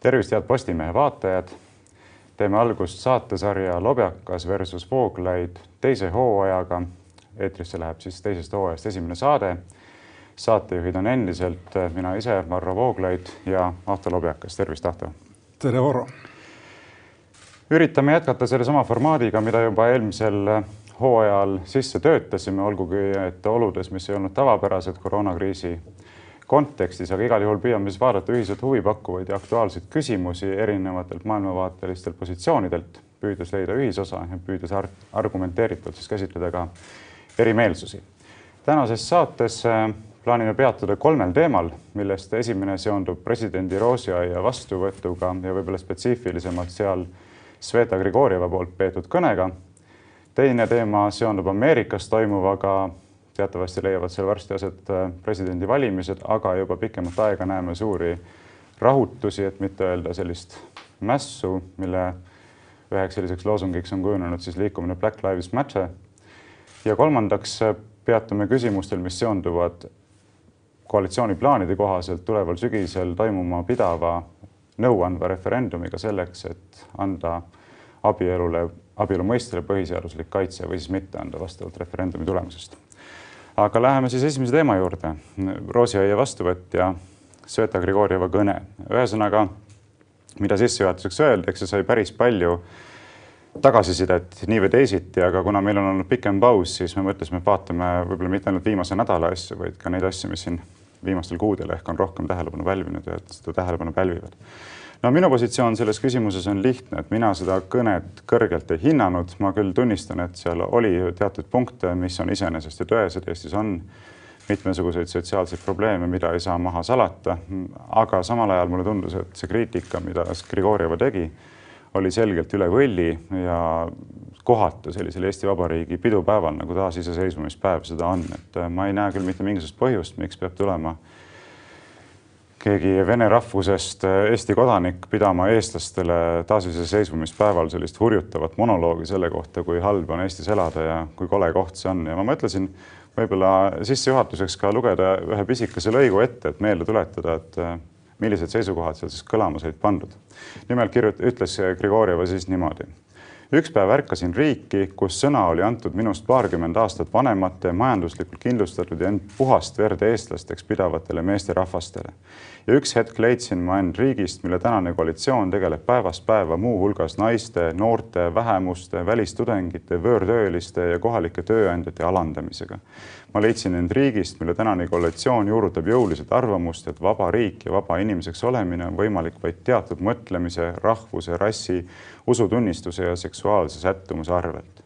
tervist, head Postimehe vaatajad. teeme algust saatesarja Lobjakas versus Vooglaid teise hooajaga. eetrisse läheb siis teisest hooajast esimene saade. saatejuhid on endiselt mina ise, Varro Vooglaid ja Ahto Lobjakas. tervist, Ahto. tere, Varro. üritame jätkata sellesama formaadiga, mida juba eelmisel hooajal sisse töötasime, olgugi et oludes, mis ei olnud tavapärased koroonakriisi kontekstis, aga igal juhul püüame siis vaadata ühiselt huvipakkuvaid ja aktuaalseid küsimusi erinevatelt maailmavaatelistelt positsioonidelt, püüdes leida ühisosa ja püüdes ar argumenteeritult siis käsitleda ka erimeelsusi. tänases saates äh, plaanime peatuda kolmel teemal, millest esimene seondub presidendi roosiaia vastuvõtuga ja võib-olla spetsiifilisemalt seal Sveta Grigorjeva poolt peetud kõnega. teine teema seondub Ameerikas toimuvaga teatavasti leiavad seal varsti aset äh, presidendivalimised, aga juba pikemat aega näeme suuri rahutusi, et mitte öelda sellist mässu, mille üheks selliseks loosungiks on kujunenud siis liikumine Black Lives Matter. ja kolmandaks äh, peatume küsimustel, mis seonduvad koalitsiooniplaanide kohaselt tuleval sügisel toimuma pidava nõuandva referendumiga selleks, et anda abielule, abielu mõistele põhiseaduslik kaitse või siis mitte anda vastavalt referendumi tulemusest aga läheme siis esimese teema juurde. roosiaia vastuvõtt ja Sveta Grigorjeva kõne. ühesõnaga, mida sissejuhatuseks öeldi, eks see sai päris palju tagasisidet nii või teisiti, aga kuna meil on olnud pikem paus, siis me mõtlesime, et vaatame võib-olla mitte ainult viimase nädala asju, vaid ka neid asju, mis siin viimastel kuudel ehk on rohkem tähelepanu pälvinud ja seda tähelepanu pälvivad no minu positsioon selles küsimuses on lihtne, et mina seda kõnet kõrgelt ei hinnanud, ma küll tunnistan, et seal oli teatud punkte, mis on iseenesest ju tõesed, Eestis on mitmesuguseid sotsiaalseid probleeme, mida ei saa maha salata. aga samal ajal mulle tundus, et see kriitika, mida Grigorjeva tegi, oli selgelt üle võlli ja kohatu sellisel Eesti Vabariigi pidupäeval nagu taasiseseisvumispäev seda on, et ma ei näe küll mitte mingisugust põhjust, miks peab tulema keegi vene rahvusest äh, Eesti kodanik pidama eestlastele taasiseseisvumispäeval sellist hurjutavat monoloogi selle kohta, kui halb on Eestis elada ja kui kole koht see on ja ma mõtlesin võib-olla sissejuhatuseks ka lugeda ühe pisikese lõigu ette, et meelde tuletada, et äh, millised seisukohad seal siis kõlama said pandud. nimelt kirjut-, ütles Grigorjeva siis niimoodi üks päev ärkasin riiki, kus sõna oli antud minust paarkümmend aastat vanemate, majanduslikult kindlustatud ja end puhast verd eestlasteks pidavatele meesterahvastele. Ja üks hetk leidsin ma end riigist, mille tänane koalitsioon tegeleb päevast päeva muuhulgas naiste, noorte, vähemuste, välistudengite, võõrtööliste ja kohalike tööandjate alandamisega ma leidsin end riigist, mille tänane koalitsioon juurutab jõuliselt arvamust, et vaba riik ja vaba inimeseks olemine on võimalik vaid teatud mõtlemise, rahvuse, rassi, usutunnistuse ja seksuaalse sättumuse arvelt.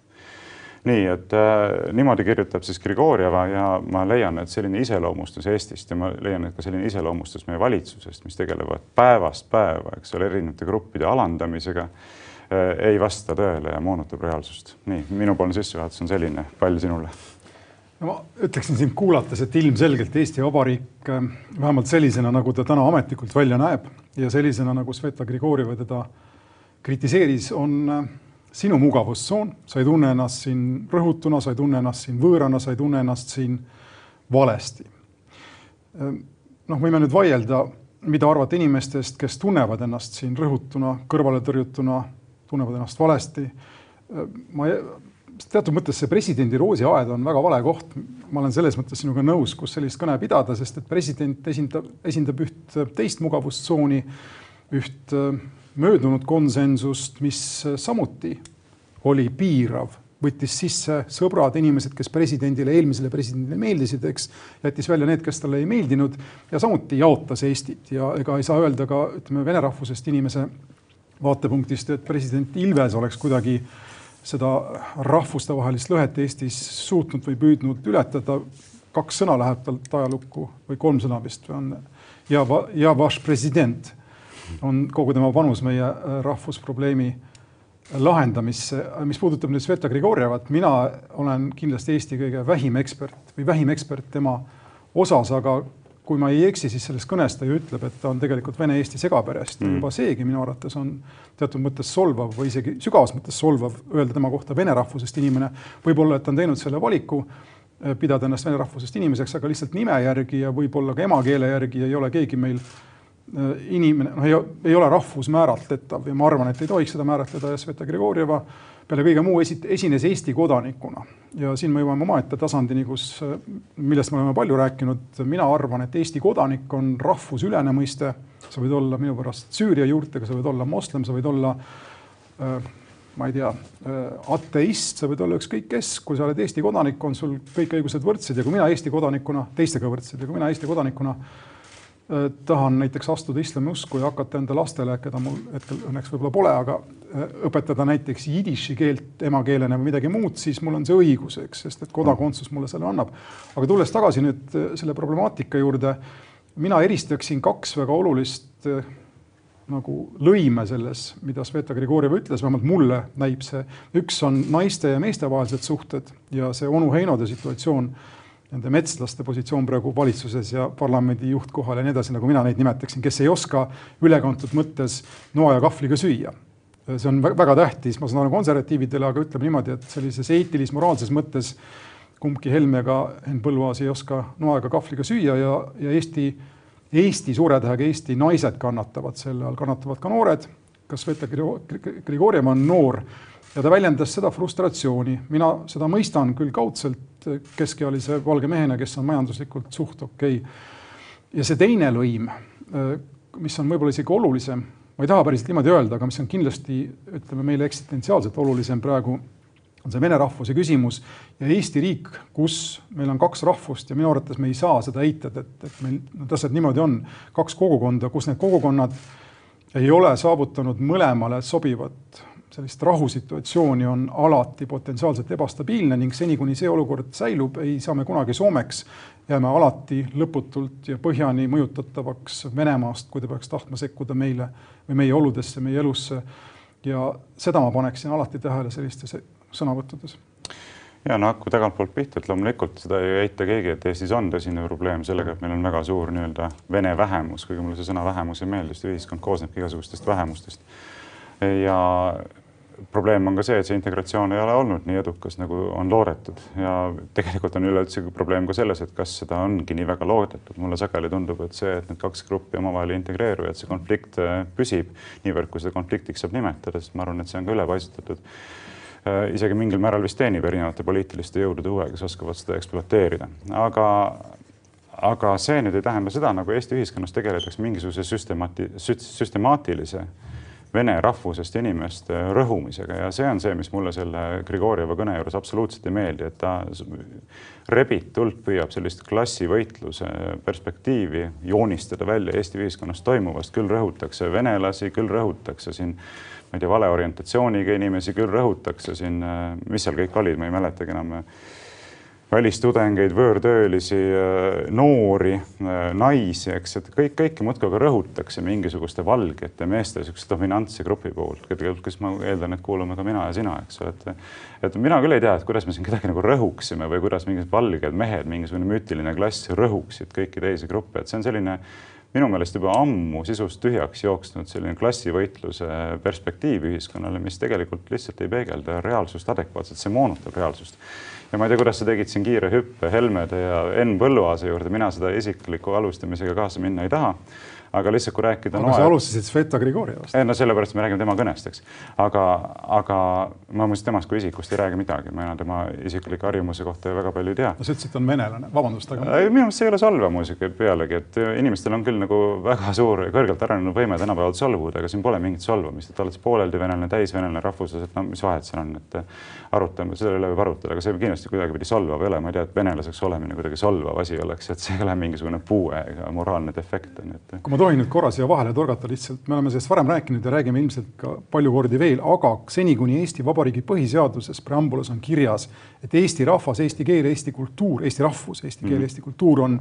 Nii et äh, niimoodi kirjutab siis Grigorjeva ja ma leian, et selline iseloomustus Eestist ja ma leian, et ka selline iseloomustus meie valitsusest, mis tegelevad päevast päeva, eks ole, erinevate gruppide alandamisega äh,, ei vasta tõele ja moonutab reaalsust. nii, minupoolne sissejuhatus on selline, pall sinule no ma ütleksin sind kuulates, et ilmselgelt Eesti Vabariik äh, vähemalt sellisena, nagu ta täna ametlikult välja näeb ja sellisena, nagu Sveta Grigorjeva teda kritiseeris, on äh, sinu mugavustsoon, sa ei tunne ennast siin rõhutuna, sa ei tunne ennast siin võõrana, sa ei tunne ennast siin valesti. Äh, noh, võime nüüd vaielda, mida arvata inimestest, kes tunnevad ennast siin rõhutuna, kõrvaletõrjutuna, tunnevad ennast valesti. ma teatud mõttes see presidendi roosiaed on väga vale koht. ma olen selles mõttes sinuga nõus, kus sellist kõne pidada, sest et president esindab, esindab üht teist mugavustsooni, üht äh, möödunud konsensust, mis samuti oli piirav, võttis sisse sõbrad, inimesed, kes presidendile, eelmisele presidendile meeldisid, eks, jättis välja need, kes talle ei meeldinud ja samuti jaotas Eestit. Ja ega ei saa öelda ka ütleme vene rahvusest inimese vaatepunktist, et president Ilves oleks kuidagi seda rahvustevahelist lõhet Eestis suutnud või püüdnud ületada. kaks sõna läheb talt ajalukku või kolm sõna vist on. Ja, ja vaš president on kogu tema panus meie äh, rahvusprobleemi lahendamisse. mis puudutab nüüd Sveta Grigorjevat, mina olen kindlasti Eesti kõige vähim ekspert või vähim ekspert tema osas, aga kui ma ei eksi, siis selles kõnes ta ju ütleb, et ta on tegelikult Vene-Eesti segaperest mm. juba seegi minu arvates on teatud mõttes solvav või isegi sügavas mõttes solvav öelda tema kohta vene rahvusest inimene. võib-olla, et ta on teinud selle valiku pidada ennast vene rahvusest inimeseks, aga lihtsalt nime järgi ja võib-olla ka emakeele järgi ei ole keegi meil inimene, noh, ei ole rahvus määratletav ja ma arvan, et ei tohiks seda määratleda ja Sveta Grigorjeva peale kõige muu esit-, esines Eesti kodanikuna. ja siin me jõuame omaette tasandini, kus, millest me oleme palju rääkinud, mina arvan, et Eesti kodanik on rahvusülene mõiste. sa võid olla minu pärast Süüria juurtega, sa võid olla moslem, sa võid olla äh, ma ei tea, äh, ateist, sa võid olla ükskõik kes, kui sa oled Eesti kodanik, on sul kõik õigused võrdsed ja kui mina Eesti kodanikuna, teistega võrdsed ja kui mina Eesti kodanikuna äh, tahan näiteks astuda islamiusku ja hakata enda lastele, keda mul hetkel õnneks võib-olla pole, aga äh, õpetada näiteks jidiši keelt emakeelena või midagi muud, siis mul on see õigus, eks, sest et kodakondsus mulle selle annab. aga tulles tagasi nüüd selle problemaatika juurde, mina eristaksin kaks väga olulist nagu lõime selles, mida Sveta Grigorjeva ütles, vähemalt mulle näib see. üks on naiste ja meeste vahelised suhted ja see onu Heinode situatsioon, nende metslaste positsioon praegu valitsuses ja parlamendi juhtkohal ja nii edasi, nagu mina neid nimetaksin, kes ei oska ülekantud mõttes noa ja kahvliga süüa. see on väga tähtis, ma saan aru konservatiividele, aga ütleme niimoodi, et sellises eetilis-moraalses mõttes kumbki Helme ega Henn Põlluaas ei oska noa ega kahvliga süüa ja, ja Eesti Eesti suure tähega Eesti naised kannatavad selle all, kannatavad ka noored. kas Sveta Grigorjev on noor ja ta väljendas seda frustratsiooni, mina seda mõistan küll kaudselt keskealise valge mehena, kes on majanduslikult suht okei. Okay.. ja see teine lõim, mis on võib-olla isegi olulisem, ma ei taha päriselt niimoodi öelda, aga mis on kindlasti ütleme meile eksistentsiaalselt olulisem praegu on see vene rahvuse küsimus ja Eesti riik, kus meil on kaks rahvust ja minu arvates me ei saa seda eitada, et, et meil need asjad niimoodi on, kaks kogukonda, kus need kogukonnad ei ole saavutanud mõlemale sobivat sellist rahusituatsiooni, on alati potentsiaalselt ebastabiilne ning seni, kuni see olukord säilub, ei saa me kunagi Soomeks, jääme alati lõputult ja põhjani mõjutatavaks Venemaast, kui ta peaks tahtma sekkuda meile või meie oludesse, meie elusse. ja seda ma paneksin alati tähele sellistes sõnavõttudes ja no hakkame tagantpoolt pihta, et loomulikult seda ei eita keegi, et Eestis on tõsine probleem sellega, et meil on väga suur nii-öelda vene vähemus, kuigi mulle see sõna vähemus ei meeldi, sest ühiskond koosnebki igasugustest vähemustest. ja probleem on ka see, et see integratsioon ei ole olnud nii edukas, nagu on loodetud. Ja tegelikult on üleüldse probleem ka selles, et kas seda ongi nii väga loodetud. mulle sageli tundub, et see, et need kaks gruppi omavahel ei integreeru et see konflikt püsib niivõrd, kui seda konfliktiks saab nimetada, sest ma arvan, et see on ka ülepaisutatud. Äh, isegi mingil määral vist teenib erinevate poliitiliste jõudude huve, kes oskavad seda ekspluateerida, aga aga see nüüd ei tähenda seda, nagu Eesti ühiskonnas tegeletakse mingisuguse süstemaati-, süstemaatilise vene rahvusest inimeste rõhumisega ja see on see, mis mulle selle Grigorjeva kõne juures absoluutselt ei meeldi, et ta rebitult püüab sellist klassivõitluse perspektiivi joonistada välja Eesti ühiskonnas toimuvast, küll rõhutakse venelasi, küll rõhutakse siin ma ei tea, vale orientatsiooniga inimesi küll rõhutakse siin, äh, mis seal kõik olid, ma ei mäletagi enam. Välistudengeid, võõrtöölisi, äh, noori, äh, naisi, eks, et kõik, kõike muudkui aga rõhutakse mingisuguste valgete meeste niisuguse dominantse grupi puhul, kes ma eeldan, et kuulume ka mina ja sina, eks ju, et et mina küll ei tea, et kuidas me siin kedagi nagu rõhuksime või kuidas mingid valged mehed, mingisugune müütiline klass rõhuksid kõiki teisi gruppe, et see on selline minu meelest juba ammu sisust tühjaks jooksnud selline klassivõitluse perspektiiv ühiskonnale, mis tegelikult lihtsalt ei peegelda reaalsust adekvaatselt, see moonutab reaalsust. Ja ma ei tea, kuidas sa tegid siin kiire hüppe Helmede ja Enn Põlluaasa juurde, mina seda isikliku alustamisega kaasa minna ei taha aga lihtsalt kui rääkida. aga sa alustasid Sveta Grigorjevast. no sellepärast me räägime tema kõnest, eks. aga, aga ma muuseas temast kui isikust ei räägi midagi, ma enam tema isikliku harjumuse kohta väga palju ei tea. no sa ütlesid, et on venelane, vabandust, aga. minu meelest see ei ole solvav muusika pealegi, et inimestel on küll nagu väga suur, kõrgelt arenenud võime tänapäeval solvuda, aga siin pole mingit solvamist, et oled pooleldi venelane, täisvenelane rahvuses, et no mis vahet seal on, et arutame, selle üle võib arutada, aga see kindlasti kuidagipidi solvav ei ole, ma ei tea, et venelaseks olemine kuidagi solvav asi oleks, et see ei ole mingisugune puue ega moraalne defekt on et. kui ma tohin nüüd korra siia vahele torgata lihtsalt, me oleme sellest varem rääkinud ja räägime ilmselt ka palju kordi veel, aga seni, kuni Eesti Vabariigi põhiseaduses preambulas on kirjas, et eesti rahvas, eesti keel, eesti kultuur, eesti rahvus, eesti keel mm, -hmm. eesti kultuur on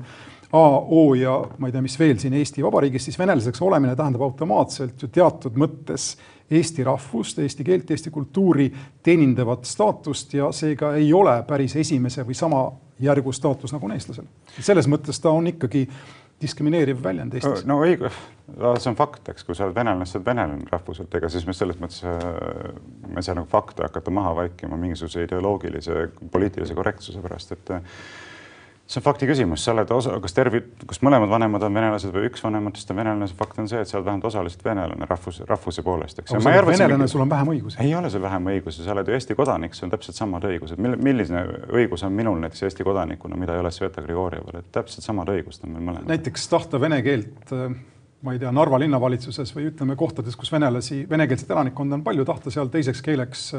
A, O ja ma ei tea, mis veel siin Eesti Vabariigis, siis venelaseks olemine tähendab automaatselt ju teatud mõttes eesti rahvust, eesti keelt, eesti kultuuri teenindavat staatust ja seega ei ole päris esimese või sama järgu staatus nagu on eestlasel. selles mõttes ta on ikkagi diskrimineeriv väljend Eestis. no õige, see on fakt, eks, kui sa oled venelane, sa oled venelane rahvuselt, ega siis me selles mõttes, äh, me ei saa nagu fakte hakata maha vaikima mingisuguse ideoloogilise poliitilise korrektsuse pärast, et see on fakti küsimus, sa oled osa, kas tervi-, kas mõlemad vanemad on venelased või üks vanematest on venelane, see fakt on see, et sa oled vähemalt osaliselt venelane rahvus, rahvuse poolest, eks. aga sa oled venelane, sul on vähem õigusi. ei ole sul vähem õigusi, sa oled ju Eesti kodanik, sul on täpselt samad õigused. mil-, milline õigus on minul näiteks Eesti kodanikuna, mida ei ole Sveta Grigorjeval, et täpselt samad õigused on meil mõlemal. näiteks tahta vene keelt ma ei tea, Narva linnavalitsuses või ütleme kohtades, kus venelasi, venekeelset elanikkonda on palju, tahta seal teiseks keeleks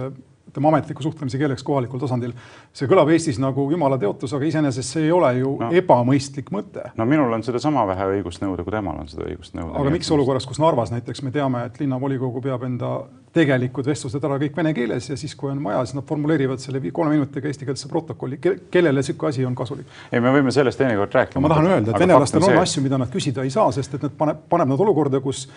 ütleme ametliku suhtlemise keeleks kohalikul tasandil. see kõlab Eestis nagu jumala teotus, aga iseenesest see ei ole ju no, ebamõistlik mõte. no minul on sedasama vähe õigust nõuda, kui temal on seda õigust nõuda. aga miks olukorras, kus Narvas näiteks me teame, et linnavolikogu peab enda tegelikud vestlused ära kõik vene keeles ja siis, kui on vaja, siis nad formuleerivad selle kolme minutiga eestikeelse protokolli Ke. kellele niisugune asi on kasulik? ei, me võime sellest teinekord rääkida. ma tahan öelda, et venelastel on, on asju, mida nad küsida ei saa, sest et nad paneb, paneb nad olukorda, kus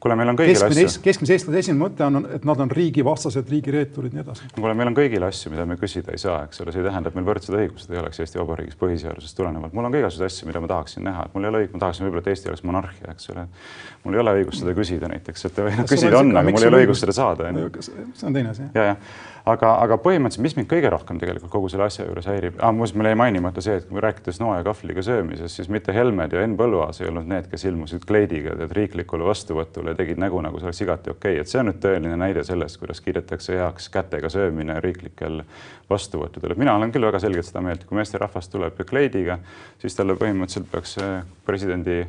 kuule, meil on kõigil keskmine, asju. keskmise eestlase esimene mõte on, et nad on riigivastased, riigireeturid, nii edasi. kuule, meil on kõigil asju, mida me küsida ei saa, eks ole, see ei tähenda, et meil võrdsed õigused ei oleks Eesti Vabariigis põhiseadusest tulenevalt. mul on ka igasuguseid asju, mida ma tahaksin näha, et mul ei ole õigus, ma tahaksin võib-olla, et Eesti oleks monarhia, eks ole. mul ei ole õigust seda küsida näiteks, et noh, küsida on, aga mul ei ole õigust seda saada. see on teine asi. ja, jah aga, aga põhimõtteliselt, mis mind kõige rohkem tegelikult kogu selle asja juures häirib ah,, muuseas, meil jäi mainimata see, et rääkides noa ja kahvliga söömisest, siis mitte Helmed ja Henn Põlluaas ei olnud need, kes ilmusid kleidiga tead riiklikule vastuvõtule ja tegid nägu, nagu see oleks igati okei okay., et see on nüüd tõeline näide sellest, kuidas kiidetakse heaks kätega söömine riiklikel vastuvõttudel. mina olen küll väga selgelt seda meelt, kui meesterahvas tuleb kleidiga, siis talle põhimõtteliselt peaks presidendi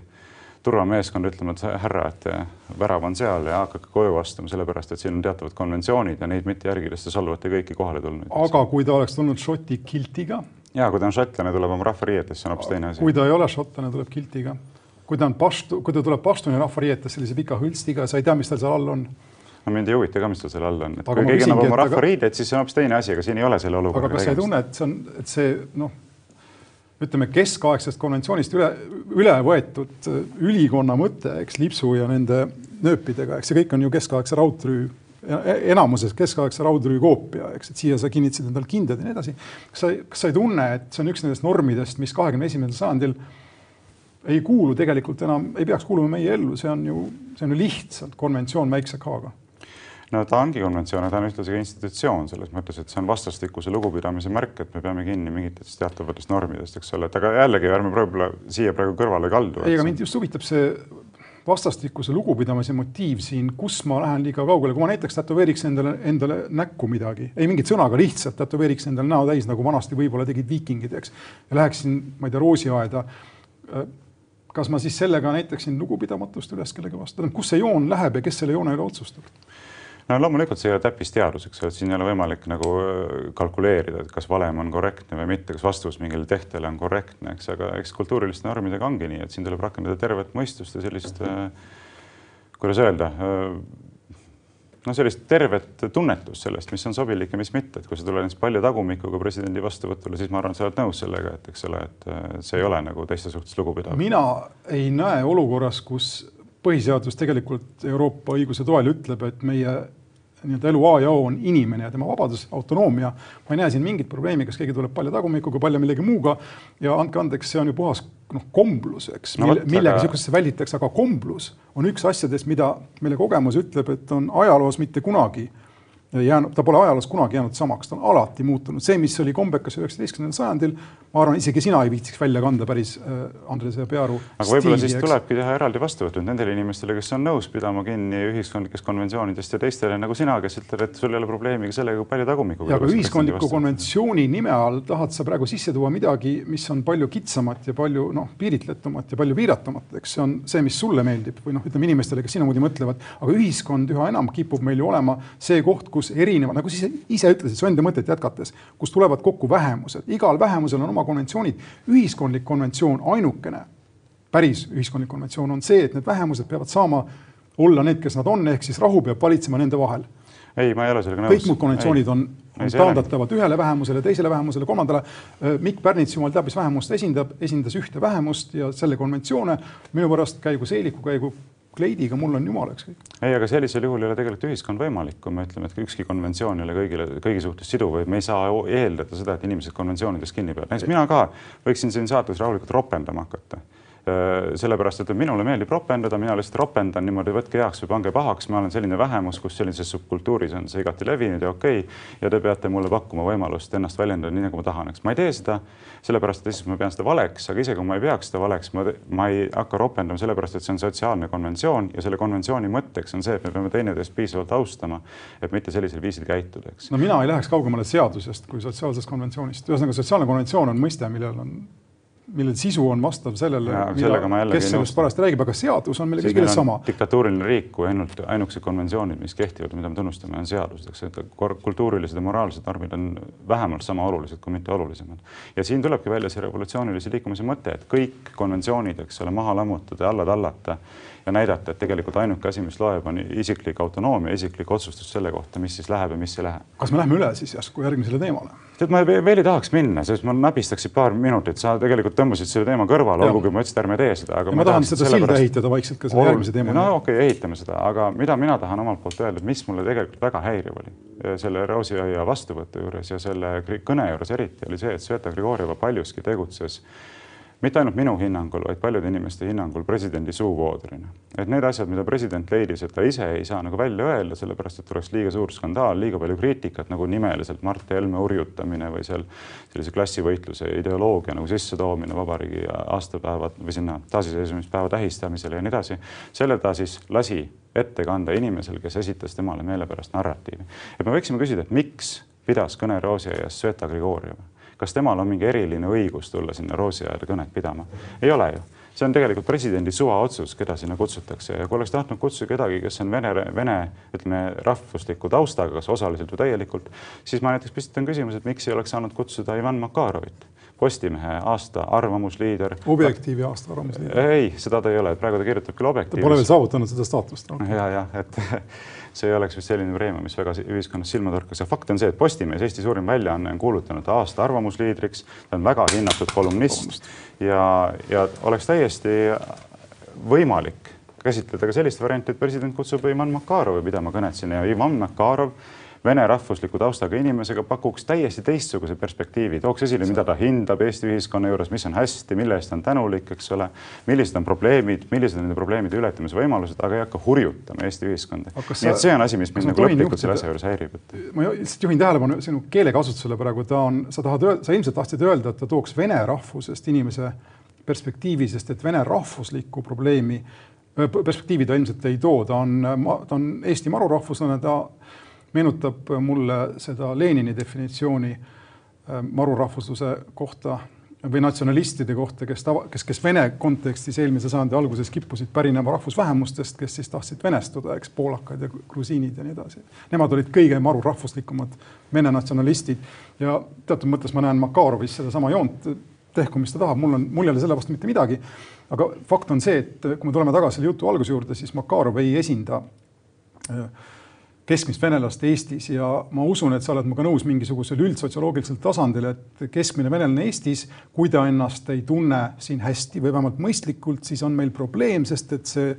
turvameeskond ütlema, et härra, et värav on seal ja hakake koju astuma, sellepärast et siin on teatavad konventsioonid ja neid mitte järgides te solvate kõiki kohale tulnud. aga kui ta oleks tulnud šoti kiltiga? ja kui ta on šotlane, tuleb oma rahvariietes, see on hoopis teine asi. kui ta ei ole šotlane, tuleb kiltiga. kui ta on pastu, kui ta tuleb pastuni rahvariietes sellise pika hõlstiga, sa ei tea, mis tal seal all on no mind ei huvita ka, mis tal seal all on, et aga kui keegi annab oma rahvariided, siis see on hoopis teine asi, aga siin ei ole selle olukorra. aga kas sa ei tunne, et see on, et see noh ütleme keskaegsest konventsioonist üle, üle võetud äh, ülikonna mõte, eks lipsu ja nende nööpidega, eks see kõik on ju keskaegse raudtrüü e-, enamuses keskaegse raudtrüü koopia, eks, et siia sa kinnitasid endale kindad ja nii edasi. kas sa, kas sa ei tunne, et see on üks nendest normidest, mis kahekümne esimesel sajandil ei kuulu tegelikult enam, ei peaks kuuluma meie ellu, see on ju, see on ju lihtsalt konventsioon väikse K-ga no ta ongi konventsioon, ta on ühtlasi ka institutsioon selles mõttes, et see on vastastikuse lugupidamise märk, et me peame kinni mingitest teatavatest normidest, eks ole, et aga jällegi ärme võib-olla siia praegu kõrvale kaldu. ei, aga mind just huvitab see vastastikuse lugupidamise motiiv siin, kus ma lähen liiga kaugele, kui ma näiteks tätoveeriks endale, endale näkku midagi, ei mingit sõna, aga lihtsalt tätoveeriks endale näo täis, nagu vanasti võib-olla tegid viikingid, eks. ja läheksin, ma ei tea, roosiaeda. kas ma siis sellega näitaksin lugupidamatust üles kellegi vastu, kus see joon läheb ja kes selle joone üle otsustab? No loomulikult see ei ole täppisteadus, eks ole, siin ei ole võimalik nagu äh, kalkuleerida, et kas valem on korrektne või mitte, kas vastus mingile tehtele on korrektne, eks, aga eks kultuuriliste normidega ongi nii, et siin tuleb rakendada tervet mõistust ja sellist äh,, kuidas öelda äh,, noh, sellist tervet tunnetust sellest, mis on sobilik ja mis mitte, et kui sa tuled näiteks palja tagumikuga presidendi vastuvõtule, siis ma arvan, et sa oled nõus sellega, et eks ole, et see ei ole nagu teiste suhtes lugupidav. mina ei näe olukorras, kus põhiseadus tegelikult Euroopa õiguse toel ütleb, et meie nii-öelda elu A ja O on inimene ja tema vabadus, autonoomia. ma ei näe siin mingit probleemi, kas keegi tuleb palja tagumikuga, palja millegi muuga ja andke andeks, see on ju puhas noh, komblus, eks no,, mille, millega aga... sihukesesse välditakse, aga komblus on üks asjadest, mida, mille kogemus ütleb, et on ajaloos mitte kunagi jäänud, ta pole ajaloos kunagi jäänud samaks, ta on alati muutunud, see, mis oli kombekas üheksateistkümnendal sajandil, ma arvan, isegi sina ei viitsiks välja kanda päris äh, Andres ja Pearu. aga võib-olla siis eks? tulebki teha eraldi vastuvõtud nendele inimestele, kes on nõus pidama kinni ühiskondlikest konventsioonidest ja teistele nagu sina, kes ütled, et sul ei ole probleemi ka sellega, kui palju tagumikuga. ja aga ühiskondliku konventsiooni nime all tahad sa praegu sisse tuua midagi, mis on palju kitsamat ja palju noh, piiritletumat ja palju piiratumat, eks see on see, mis sulle meeldib või noh, ütleme inimestele, kes sinamoodi mõtlevad, aga ühiskond üha enam kipub meil ju olema see koht, kus erinevad, nagu sa ise ütlesid, su enda mõtet jätkates, kus tulevad kokku vähemused, igal vähemusel on oma konventsioonid. ühiskondlik konventsioon, ainukene päris ühiskondlik konventsioon on see, et need vähemused peavad saama olla need, kes nad on, ehk siis rahu peab valitsema nende vahel. ei, ma ei ole sellega nõus. kõik muud konventsioonid ei. on, on taandatavad ühele vähemusele, teisele vähemusele, kolmandale. Mikk Pärnits, jumal teab, mis vähemust esindab, esindas ühte vähemust ja selle konventsioone minu pärast käigu seeliku, käigu kleidiga, mul on jumala ükskõik. ei, aga sellisel juhul ei ole tegelikult ühiskond võimalik, kui me ütleme, et ükski konventsioon ei ole kõigile, kõigi suhtes siduv või me ei saa eeldada seda, et inimesed konventsioonidest kinni peavad. näiteks mina ka võiksin siin saates rahulikult ropendama hakata sellepärast, et minule meeldib ropendada, mina lihtsalt ropendan niimoodi, võtke heaks või pange pahaks, ma olen selline vähemus, kus sellises subkultuuris on see igati levinud ja okei okay,. ja te peate mulle pakkuma võimalust ennast väljendada nii, nagu ma tahan, eks ma ei tee seda sellepärast, et lihtsalt ma pean seda valeks, aga isegi kui ma ei peaks seda valeks, ma, ma ei hakka ropendama sellepärast, et see on sotsiaalne konventsioon ja selle konventsiooni mõtteks on see, et me peame teineteist piisavalt austama, et mitte sellisel viisil käituda, eks. no mina ei läheks kaugemale seadusest kui sotsiaalsest konventsioonist, ühesõnaga sotsiaalne konventsioon on mõiste, millel on mille sisu on vastav sellele, kes sellest parajasti räägib, aga seadus on meile kõigile sama. diktatuuriline riik, kui ainult ainukesed konventsioonid, mis kehtivad, mida me tunnustame, on seadused, eks, et kultuurilised ja moraalsed normid on vähemalt sama olulised, kui mitte olulisemad. ja siin tulebki välja see revolutsioonilise liikumise mõte, et kõik konventsioonid, eks ole, maha lammutada ja alla tallata ja näidata, et tegelikult ainuke asi, mis loeb, on isiklik autonoomia, isiklik otsustus selle kohta, mis siis läheb ja mis ei lähe. kas me läheme üle siis järsku järgmisele teemale? tead, ma veel ei tahaks minna, sest ma nabistaksin paar minutit, sa tegelikult tõmbasid selle teema kõrvale, olgugi ma ütlesin, et ärme tee seda. aga ma, ma tahan seda silda ehitada vaikselt ka selle järgmise teema. no okei okay,, ehitame seda, aga mida mina tahan omalt poolt öelda, mis mulle tegelikult väga häiriv oli selle Roosiaia vastuvõtu juures ja selle kõne juures eriti oli see, et Sveta Grigorjeva paljuski tegutses mitte ainult minu hinnangul, vaid paljude inimeste hinnangul presidendi suuvoodrina. et need asjad, mida president leidis, et ta ise ei saa nagu välja öelda, sellepärast et oleks liiga suur skandaal, liiga palju kriitikat nagu nimeliselt Mart Helme urjutamine või seal sellise klassivõitluse ideoloogia nagu sissetoomine vabariigi aastapäeva või sinna taasiseseisvumispäeva tähistamisele ja nii edasi. selle ta siis lasi ette kanda inimesel, kes esitas temale meelepärast narratiivi. et me võiksime küsida, et miks pidas kõne Roosiaias Sveta Grigorjeva kas temal on mingi eriline õigus tulla sinna Roosi ajal kõnet pidama? ei ole ju see on tegelikult presidendi suvaotsus, keda sinna kutsutakse ja kui oleks tahtnud kutsuda kedagi, kes on vene, vene ütleme rahvusliku taustaga, kas osaliselt või täielikult, siis ma näiteks püstitan küsimuse, et miks ei oleks saanud kutsuda Ivan Makarovit, Postimehe aasta arvamusliider. objektiivi aasta arvamusliider. ei, seda ta ei ole, praegu ta kirjutab küll Objektiivis. ta pole veel saavutanud seda staatust okay.. ja, jah, et see ei oleks vist selline preemia, mis väga ühiskonnas silma torkas. Ja fakt on see, et Postimees, Eesti suurim väljaanne, on kuulutanud aasta arvamusliidriks. ta on väga hinnatud kolumnist. Ja, ja oleks täiesti võimalik käsitleda ka sellist varianti, et president kutsub Ivan Makarovi pidama kõnet sinna ja Ivan Makarov vene rahvusliku taustaga inimesega pakuks täiesti teistsuguse perspektiivi, tooks esile, mida ta hindab Eesti ühiskonna juures, mis on hästi, mille eest ta on tänulik, eks ole, millised on probleemid, millised on nende probleemide ületamise võimalused, aga ei hakka hurjutama Eesti ühiskonda. nii et see on asi, mis mind nagu lõplikult selle asja juures häirib et.... ma lihtsalt juhin tähelepanu sinu keelekasutusele praegu, ta on, sa tahad öelda, sa ilmselt tahtsid öelda, et ta tooks vene rahvusest inimese perspektiivi, sest et vene rahvuslikku probleemi perspektiivi ta ilmselt ei too, ta on, ta on Eesti marurahvuslane, ta meenutab mulle seda Lenini definitsiooni äh, marurahvusluse kohta või natsionalistide kohta, kes tava, kes, kes Vene kontekstis eelmise sajandi alguses kippusid pärinema rahvusvähemustest, kes siis tahtsid venestuda, eks poolakad ja grusiinid ja nii edasi. Nemad olid kõige marurahvuslikumad Vene natsionalistid ja teatud mõttes ma näen Makarovis sedasama joont, tehku, mis ta tahab, mul on, mul ei ole selle vastu mitte midagi. aga fakt on see, et kui me tuleme tagasi selle jutu alguse juurde, siis Makarov ei esinda äh, keskmist venelast Eestis ja ma usun, et sa oled minuga nõus mingisugusel üldsotsioloogilisel tasandil, et keskmine venelane Eestis, kui ta ennast ei tunne siin hästi või vähemalt mõistlikult, siis on meil probleem, sest et see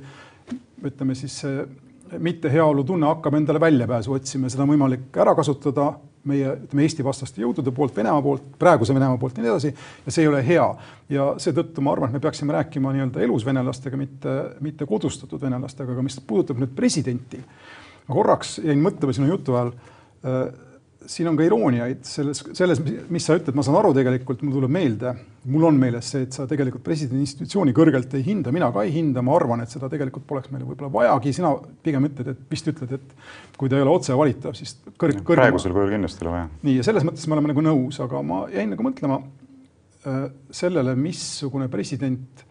ütleme siis see mitte heaolutunne hakkab endale väljapääsu otsima seda on võimalik ära kasutada meie ütleme Eesti vastaste jõudude poolt, Venemaa poolt, praeguse Venemaa poolt ja nii edasi. ja see ei ole hea ja seetõttu ma arvan, et me peaksime rääkima nii-öelda elus venelastega, mitte, mitte kodustatud venelastega, aga mis puudutab nüüd presidenti ma korraks jäin mõtlema sinu jutu ajal äh,. siin on ka irooniaid selles, selles, mis sa ütled, ma saan aru tegelikult, mul tuleb meelde, mul on meeles see, et sa tegelikult presidendi institutsiooni kõrgelt ei hinda, mina ka ei hinda, ma arvan, et seda tegelikult poleks meile võib-olla vajagi, sina pigem ütled, et vist ütled, et kui ta ei ole otse valitav, siis kõrg, kõrgema. praegusel kujul kindlasti ei ole vaja. nii, ja selles mõttes me oleme nagu nõus, aga ma jäin nagu mõtlema äh, sellele, missugune president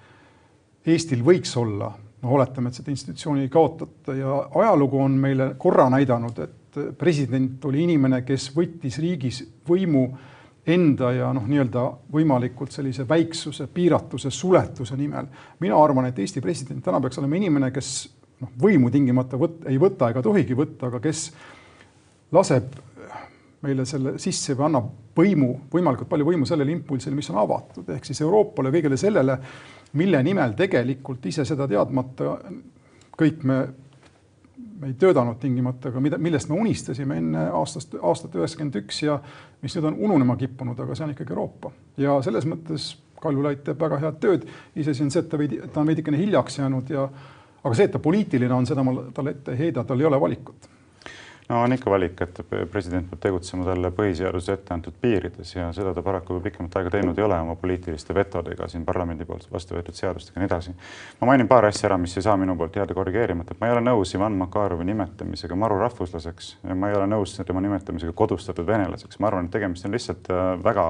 Eestil võiks olla noh, oletame, et seda institutsiooni ei kaotata ja ajalugu on meile korra näidanud, et president oli inimene, kes võttis riigis võimu enda ja noh, nii-öelda võimalikult sellise väiksuse, piiratuse, suletuse nimel. mina arvan, et Eesti president täna peaks olema inimene, kes noh, võimu tingimata võt-, ei võta ega tohigi võtta, aga kes laseb meile selle sisse või annab võimu, võimalikult palju võimu sellele impulsile, mis on avatud, ehk siis Euroopale, kõigele sellele, mille nimel tegelikult ise seda teadmata kõik me, me ei töötanud tingimata, aga mida, millest me unistasime enne aastast, aastat üheksakümmend üks ja mis nüüd on ununema kippunud, aga see on ikkagi Euroopa. ja selles mõttes Kaljulaid teeb väga head tööd, iseasi on see, et ta veidi, ta on veidikene hiljaks jäänud ja aga see, et ta poliitiline on, seda ma talle ette ei heida, tal ei ole valikut no on ikka valik, et president peab tegutsema talle põhiseaduses ette antud piirides ja seda ta paraku pikemat aega teinud ei ole oma poliitiliste vetodega siin parlamendi poolt vastu võetud seadustega ja nii edasi. ma mainin paar asja ära, mis ei saa minu poolt jääda korrigeerimata, et ma ei ole nõus Ivan Makarovi nimetamisega maru rahvuslaseks ja ma ei ole nõus tema nimetamisega kodustatud venelaseks, ma arvan, et tegemist on lihtsalt äh, väga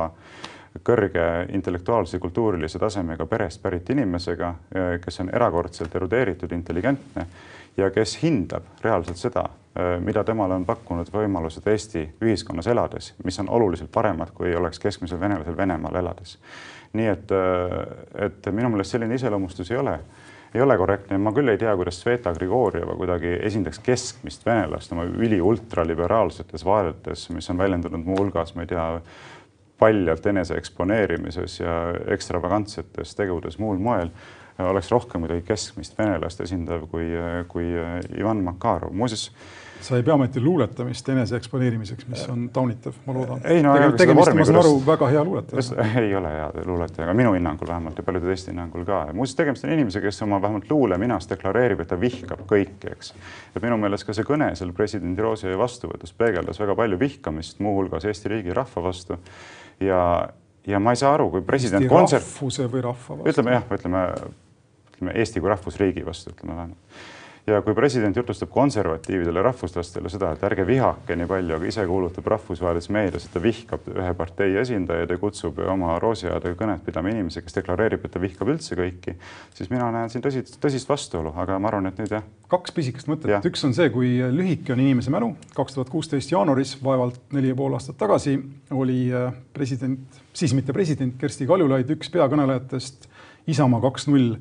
kõrge intellektuaalse kultuurilise tasemega perest pärit inimesega, äh, kes on erakordselt erudeeritud, intelligentne ja kes hindab reaalselt seda, Äh, mida temale on pakkunud võimalused Eesti ühiskonnas elades, mis on oluliselt paremad, kui oleks keskmisel venelasel Venemaal elades. nii et, äh, et minu meelest selline iseloomustus ei ole, ei ole korrektne. ma küll ei tea, kuidas Sveta Grigorjeva kuidagi esindaks keskmist venelast oma üliultraliberaalsetes vaadetes, mis on väljendunud muuhulgas, ma ei tea, paljalt enese eksponeerimises ja ekstravagantsetes tegudes muul moel oleks rohkem kuidagi keskmist venelast esindav kui, kui Ivan Makarov. muuseas sa ei pea ometi luuletamist enese eksponeerimiseks, mis on taunitav, ma loodan. ei no Tegel, tegemist, ma saan aru, väga hea luuletaja. ei ole hea luuletaja, aga minu hinnangul vähemalt ja paljude teiste hinnangul ka. muuseas, tegemist on inimesega, kes oma vähemalt luuleminas deklareerib, et ta vihkab kõiki, eks. et minu meelest ka see kõne seal presidendi Roosievi vastuvõtus peegeldas väga palju vihkamist, muuhulgas Eesti riigi rahva vastu. ja, ja ma ei saa aru, kui president kontsert... rahvuse või rahva vastu. ütleme jah, ütleme, ütleme Eesti kui rahvusriigi vastu, ütleme vähemalt ja kui president jutustab konservatiividele rahvuslastele seda, et ärge vihake nii palju, aga ise kuulutab rahvusvahelises meedias, et ta vihkab ühe partei esindajaid ja kutsub oma roosiaedega kõnet pidama inimesi, kes deklareerib, et ta vihkab üldse kõiki, siis mina näen siin tõsist, tõsist vastuolu, aga ma arvan, et nüüd jah. kaks pisikest mõtet, üks on see, kui lühike on inimese mälu. kaks tuhat kuusteist jaanuaris, vaevalt neli ja pool aastat tagasi, oli äh, president, siis mitte president, Kersti Kaljulaid, üks peakõnelejatest Isamaa kaks null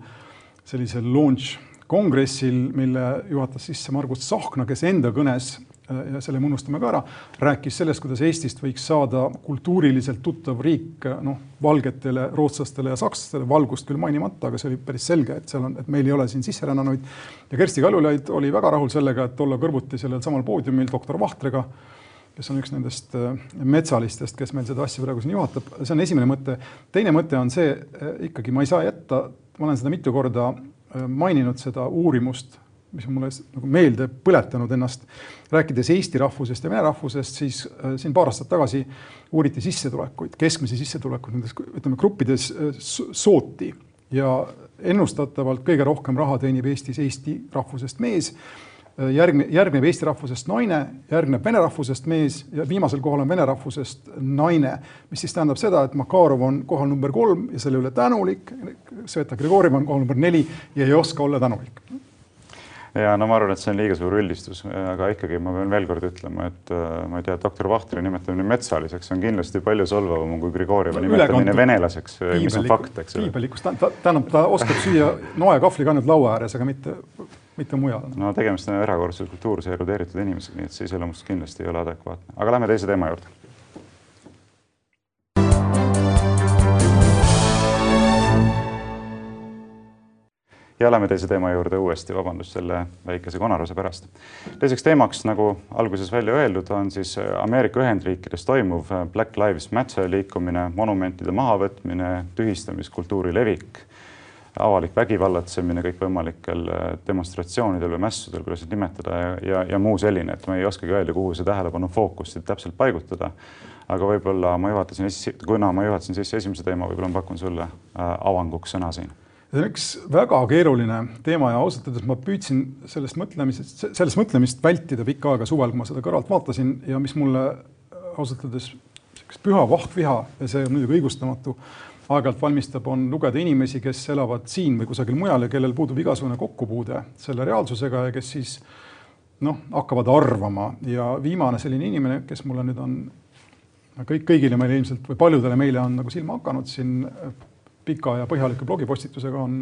sellisel launch kongressil, mille juhatas sisse Margus Tsahkna, kes enda kõnes äh, ja selle me unustame ka ära, rääkis sellest, kuidas Eestist võiks saada kultuuriliselt tuttav riik noh, valgetele, rootslastele ja sakslastele, valgust küll mainimata, aga see oli päris selge, et seal on, et meil ei ole siin sisserännanuid. ja Kersti Kaljulaid oli väga rahul sellega, et olla kõrvuti sellel samal poodiumil doktor Vahtrega, kes on üks nendest äh, metsalistest, kes meil seda asja praegu siin juhatab. see on esimene mõte. teine mõte on see, äh, ikkagi ma ei saa jätta, ma olen seda mitu korda Äh, maininud seda uurimust, mis on mulle nagu meelde põletanud ennast. rääkides eesti rahvusest ja vene rahvusest, siis äh, siin paar aastat tagasi uuriti sissetulekuid, keskmisi sissetulekuid nendes ütleme gruppides äh, sooti ja ennustatavalt kõige rohkem raha teenib Eestis eesti rahvusest mees järgne, järgneb eesti rahvusest naine, järgneb vene rahvusest mees ja viimasel kohal on vene rahvusest naine, mis siis tähendab seda, et Makarov on kohal number kolm ja selle üle tänulik. Sveta Grigorjev on kohal number neli ja ei oska olla tänulik ja no ma arvan, et see on liiga suur üldistus, aga ikkagi ma pean veel kord ütlema, et äh, ma ei tea, doktor Vahtri nimetamine metsaliseks on kindlasti palju solvavam kui Grigorjevi no, nimetamine venelaseks, mis on fakt, eks ole. piibelikus, tähendab, ta oskab süüa noa ja kahvliga ainult laua ääres, aga mitte mitte mujal. no tegemist on erakordselt kultuurse erudeeritud inimesega, nii et see iseloomustus kindlasti ei ole adekvaatne, aga lähme teise teema juurde. Ja lähme teise teema juurde uuesti, vabandust selle väikese konaruse pärast. teiseks teemaks, nagu alguses välja öeldud, on siis Ameerika Ühendriikides toimuv Black Lives Matter liikumine, monumentide mahavõtmine, tühistamiskultuuri levik avalik vägivallatsemine kõikvõimalikel äh, demonstratsioonidel või mässudel, kuidas neid nimetada ja, ja, ja muu selline, et ma ei oskagi öelda, kuhu see tähelepanu fookust täpselt paigutada. aga võib-olla ma juhatasin, kuna ma juhatasin sisse esimese teema, võib-olla ma pakun sulle äh, avanguks sõna siin see on üks väga keeruline teema ja ausalt öeldes ma püüdsin sellest mõtlemisest, sellest mõtlemist vältida pikka aega suvel, kui ma seda kõrvalt vaatasin ja mis mulle ausalt öeldes sihukest püha vahtviha ja see on muidugi õigustamatu, aeg-ajalt valmistab, on lugeda inimesi, kes elavad siin või kusagil mujal ja kellel puudub igasugune kokkupuude selle reaalsusega ja kes siis noh, hakkavad arvama. Ja viimane selline inimene, kes mulle nüüd on kõik, kõigile meile ilmselt või paljudele meile on nagu silma hakanud siin pika ja põhjaliku blogipostitusega on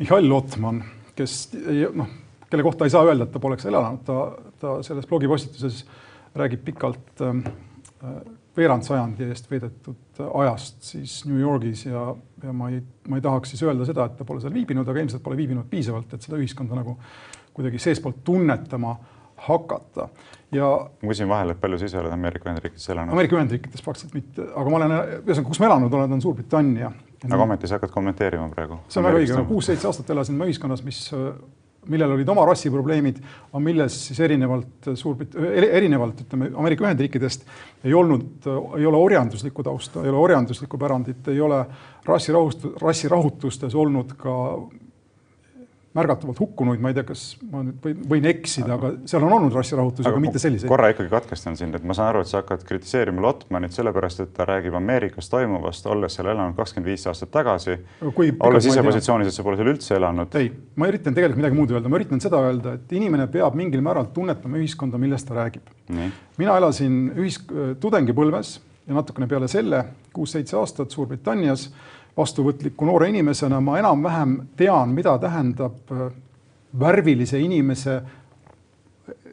Mihhail Lotman, kes noh, kelle kohta ei saa öelda, et ta poleks elanud, ta, ta selles blogipostituses räägib pikalt äh, veerand sajandi eest veedetud ajast siis New Yorgis ja, ja ma ei, ma ei tahaks siis öelda seda, et ta pole seal viibinud, aga ilmselt pole viibinud piisavalt, et seda ühiskonda nagu kuidagi seestpoolt tunnetama hakata ja. ma küsin vahele, et palju sa ise oled Ameerika Ühendriikides elanud? Ameerika Ühendriikides praktiliselt mitte, aga ma olen, ühesõnaga, kus ma elanud olen, on Suurbritannia aga ometi sa hakkad kommenteerima praegu. see on väga õige, kuus-seitse aastat elasin ma ühiskonnas, mis, millel olid oma rassiprobleemid, aga milles siis erinevalt Suurbrit-, erinevalt ütleme Ameerika Ühendriikidest ei olnud, ei ole orjanduslikku tausta, ei ole orjanduslikku pärandit, ei ole rassirahust-, rassirahutustes olnud ka märgatavalt hukkunuid, ma ei tea, kas ma nüüd võin, võin eksida, aga seal on olnud rassirahutusi, aga mitte selliseid. korra ikkagi katkestan sind, et ma saan aru, et sa hakkad kritiseerima Lotmanit sellepärast, et ta räägib Ameerikas toimuvast, olles seal elanud kakskümmend viis aastat tagasi. olles ise positsioonis, et sa pole seal üldse elanud. ei, ma üritan tegelikult midagi muud öelda, ma üritan seda öelda, et inimene peab mingil määral tunnetama ühiskonda, millest ta räägib. mina elasin ühis-, tudengipõlves ja natukene peale selle kuus-seitse aastat Suurbritannias vastuvõtliku noore inimesena ma enam-vähem tean, mida tähendab äh, värvilise inimese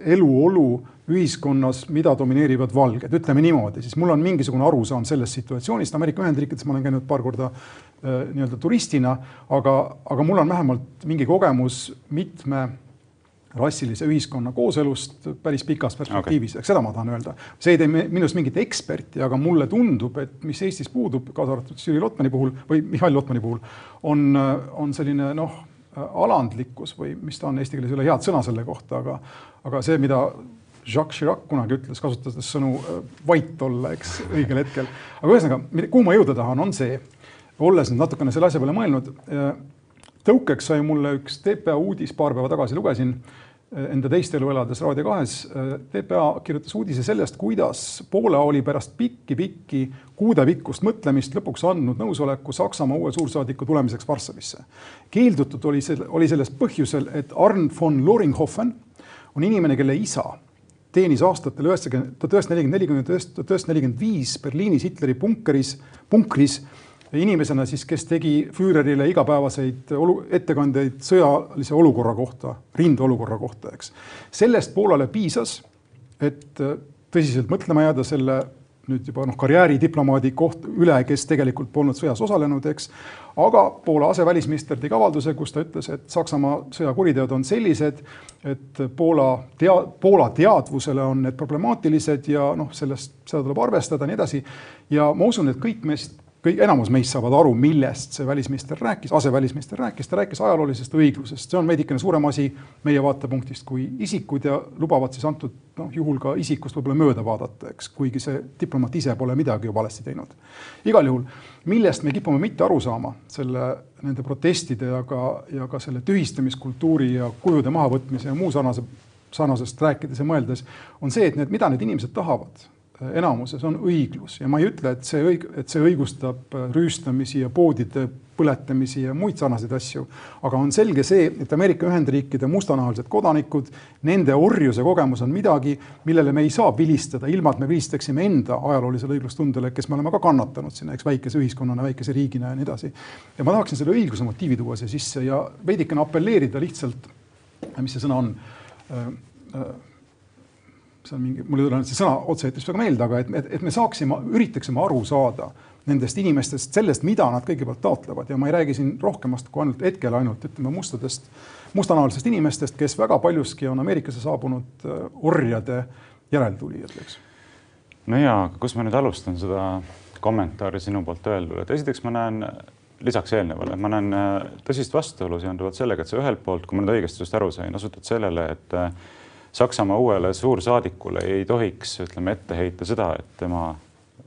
eluolu ühiskonnas, mida domineerivad valged, ütleme niimoodi, siis mul on mingisugune arusaam sellest situatsioonist. Ameerika Ühendriikides ma olen käinud paar korda äh, nii-öelda turistina, aga, aga mul on vähemalt mingi kogemus mitme rassilise ühiskonna kooselust päris pikas perspektiivis okay., seda ma tahan öelda. see ei tee minust mingit eksperti, aga mulle tundub, et mis Eestis puudub, kaasa arvatud Jüri Lotmani puhul või Mihhail Lotmani puhul, on, on selline noh, alandlikkus või mis ta on, eesti keeles ei ole head sõna selle kohta, aga, aga see, mida Jacques Chirac kunagi ütles, kasutades sõnu vait olla, eks, õigel hetkel. aga ühesõnaga, kuhu ma jõuda tahan, on see, olles nüüd natukene selle asja peale mõelnud, tõukeks sai mulle üks TPA uudis, paar päeva tagasi lugesin enda teist elu elades Raadio kahes. TPA kirjutas uudise sellest, kuidas Poola oli pärast pikki-pikki kuudepikkust mõtlemist lõpuks andnud nõusoleku Saksamaa uue suursaadiku tulemiseks Varssavisse. keeldutud oli selle, oli sellest põhjusel, et Arn von Loringhofen on inimene, kelle isa teenis aastatel üheksakümmend, tuhat üheksasada nelikümmend neli kuni tuhat üheksasada nelikümmend viis Berliinis Hitleri punkeris, punkris inimesena siis, kes tegi Füürerile igapäevaseid olu, ettekandeid sõjalise olukorra kohta, rindeolukorra kohta, eks. sellest Poolale piisas, et äh, tõsiselt mõtlema jääda selle nüüd juba noh, karjääridiplomaadi koht üle, kes tegelikult polnud sõjas osalenud, eks. aga Poola asevälisminister tegi avalduse, kus ta ütles, et Saksamaa sõjakuriteod on sellised, et Poola tea-, Poola teadvusele on need problemaatilised ja noh, sellest, seda tuleb arvestada, nii edasi. ja ma usun, et kõik meist kõik, enamus meist saavad aru, millest see välisminister rääkis, asevälisminister rääkis, ta rääkis ajaloolisest õiglusest, see on veidikene suurem asi meie vaatepunktist kui isikud ja lubavad siis antud noh, juhul ka isikust võib-olla mööda vaadata, eks, kuigi see diplomaat ise pole midagi ju valesti teinud. igal juhul, millest me kipume mitte aru saama selle, nende protestide ja ka, ja ka selle tühistamiskultuuri ja kujude mahavõtmise ja muu sarnase, sarnasest rääkides ja mõeldes, on see, et need, mida need inimesed tahavad enamuses on õiglus ja ma ei ütle, et see õig-, et see õigustab äh, rüüstamisi ja poodide põletamisi ja muid sarnaseid asju. aga on selge see, et Ameerika Ühendriikide mustanahalised kodanikud, nende orjuse kogemus on midagi, millele me ei saa vilistada, ilma et me vilistaksime enda ajaloolisele õiglustundele, kes me oleme ka kannatanud sinna, eks väikese ühiskonnana, väikese riigina ja nii edasi. ja ma tahaksin selle õigluse motiivi tuua siia sisse ja veidikene apelleerida lihtsalt, mis see sõna on äh,? Äh, see on mingi, mul ei tule nüüd see sõna otseselt väga meelde, aga et, et, et me saaksime, üritaksime aru saada nendest inimestest, sellest, mida nad kõigepealt taotlevad ja ma ei räägi siin rohkemast kui ainult hetkel ainult ütleme mustadest, mustanahalisest inimestest, kes väga paljuski on Ameerikasse saabunud äh, orjade järeltulijad, eks. no ja, aga kus ma nüüd alustan seda kommentaari sinu poolt öeldud, et esiteks ma näen lisaks eelnevale, ma näen äh, tõsist vastuolu seonduvalt sellega, et sa ühelt poolt, kui ma nüüd õigesti just aru sain, osutad sellele, et äh, Saksamaa uuele suursaadikule ei tohiks, ütleme, ette heita seda, et tema